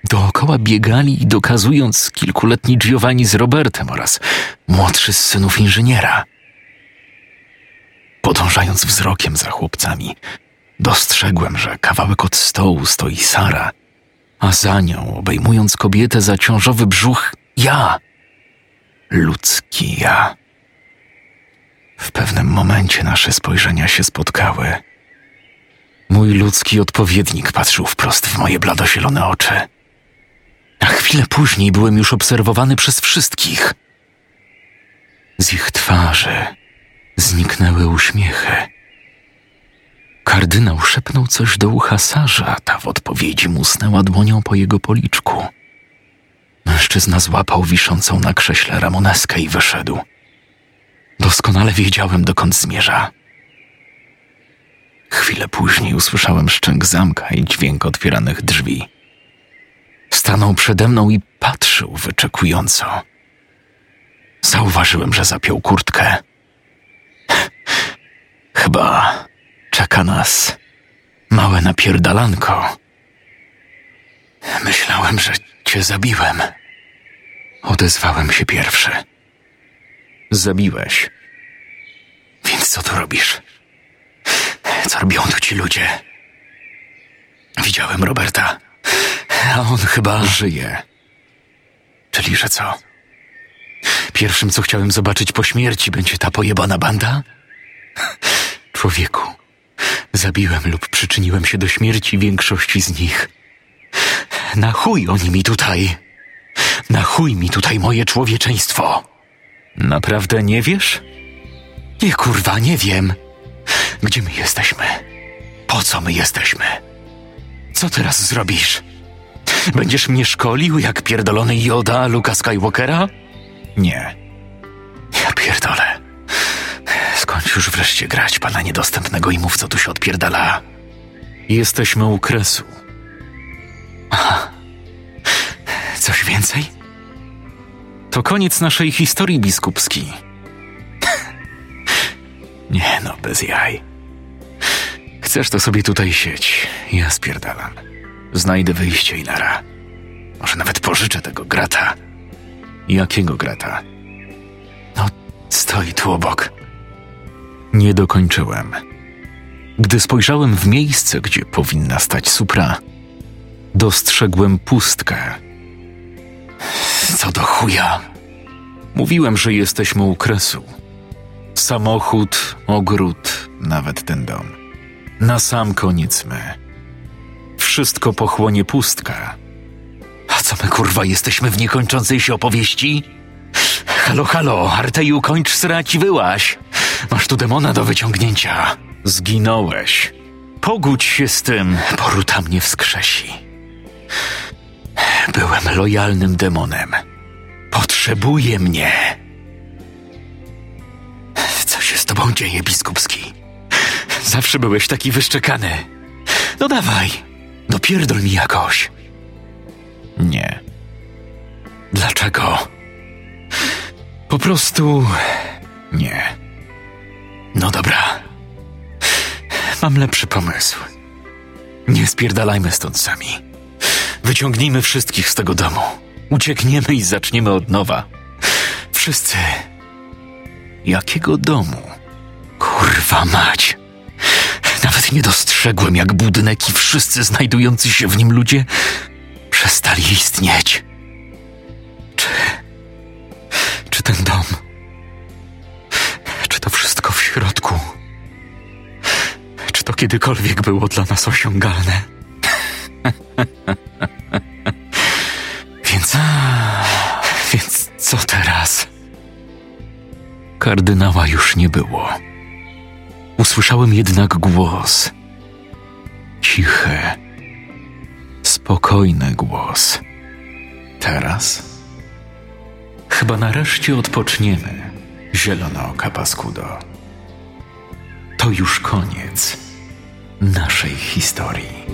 Dookoła biegali i dokazując kilkuletni Giovanni z Robertem oraz młodszy z synów inżyniera. Podążając wzrokiem za chłopcami, dostrzegłem, że kawałek od stołu stoi Sara, a za nią, obejmując kobietę za ciążowy brzuch, ja. Ludzki ja. W pewnym momencie nasze spojrzenia się spotkały. Mój ludzki odpowiednik patrzył wprost w moje bladozielone oczy. A chwilę później byłem już obserwowany przez wszystkich. Z ich twarzy zniknęły uśmiechy. Kardynał szepnął coś do ucha Sarza, ta w odpowiedzi musnęła dłonią po jego policzku. Mężczyzna złapał wiszącą na krześle Ramoneskę i wyszedł. Doskonale wiedziałem, dokąd zmierza. Chwilę później usłyszałem szczęk zamka i dźwięk otwieranych drzwi. Stanął przede mną i patrzył wyczekująco. Zauważyłem, że zapiął kurtkę. Chyba czeka nas małe napierdalanko. Myślałem, że cię zabiłem. Odezwałem się pierwszy. Zabiłeś. Więc co tu robisz? Co robią tu ci ludzie? Widziałem Roberta, a on chyba żyje. Czyli, że co? Pierwszym, co chciałem zobaczyć po śmierci, będzie ta pojebana banda? Człowieku, zabiłem lub przyczyniłem się do śmierci większości z nich. Na chuj oni mi tutaj. Na chuj mi tutaj moje człowieczeństwo. Naprawdę nie wiesz? Nie kurwa, nie wiem. Gdzie my jesteśmy? Po co my jesteśmy? Co teraz zrobisz? Będziesz mnie szkolił jak pierdolony Yoda Luka Skywalkera? Nie. Ja pierdolę. Skończ już wreszcie grać pana niedostępnego i mów, co tu się odpierdala. Jesteśmy u kresu. Aha. Coś więcej? To koniec naszej historii biskupskiej. Nie no, bez jaj. Chcesz to sobie tutaj sieć. Ja spierdalam. Znajdę wyjście i nara. Może nawet pożyczę tego grata. Jakiego grata? No, stoi tu obok. Nie dokończyłem. Gdy spojrzałem w miejsce, gdzie powinna stać supra, dostrzegłem pustkę. Co do chuja? Mówiłem, że jesteśmy u kresu. Samochód, ogród, nawet ten dom. Na sam koniec my. Wszystko pochłonie pustka. A co my kurwa jesteśmy w niekończącej się opowieści? Halo, halo, Arteju, kończ srać i wyłaś. Masz tu demona do wyciągnięcia. Zginąłeś. Pogódź się z tym, poruta mnie wskrzesi. Byłem lojalnym demonem. Potrzebuje mnie. Co się z tobą dzieje, biskupski? Zawsze byłeś taki wyszczekany. No dawaj, dopierdol mi jakoś. Nie. Dlaczego? Po prostu nie. No dobra. Mam lepszy pomysł. Nie spierdalajmy stąd sami. Wyciągnijmy wszystkich z tego domu. Uciekniemy i zaczniemy od nowa. Wszyscy. Jakiego domu? Kurwa mać. Nawet nie dostrzegłem, jak budynek i wszyscy znajdujący się w nim ludzie przestali istnieć. Czy. Czy ten dom. Czy to wszystko kiedykolwiek było dla nas osiągalne? Więc. Więc co teraz? Kardynała już nie było. Usłyszałem jednak głos. Cichy, spokojny głos. Teraz? Chyba nareszcie odpoczniemy, zielonooka paskudo. To już koniec naszej historii.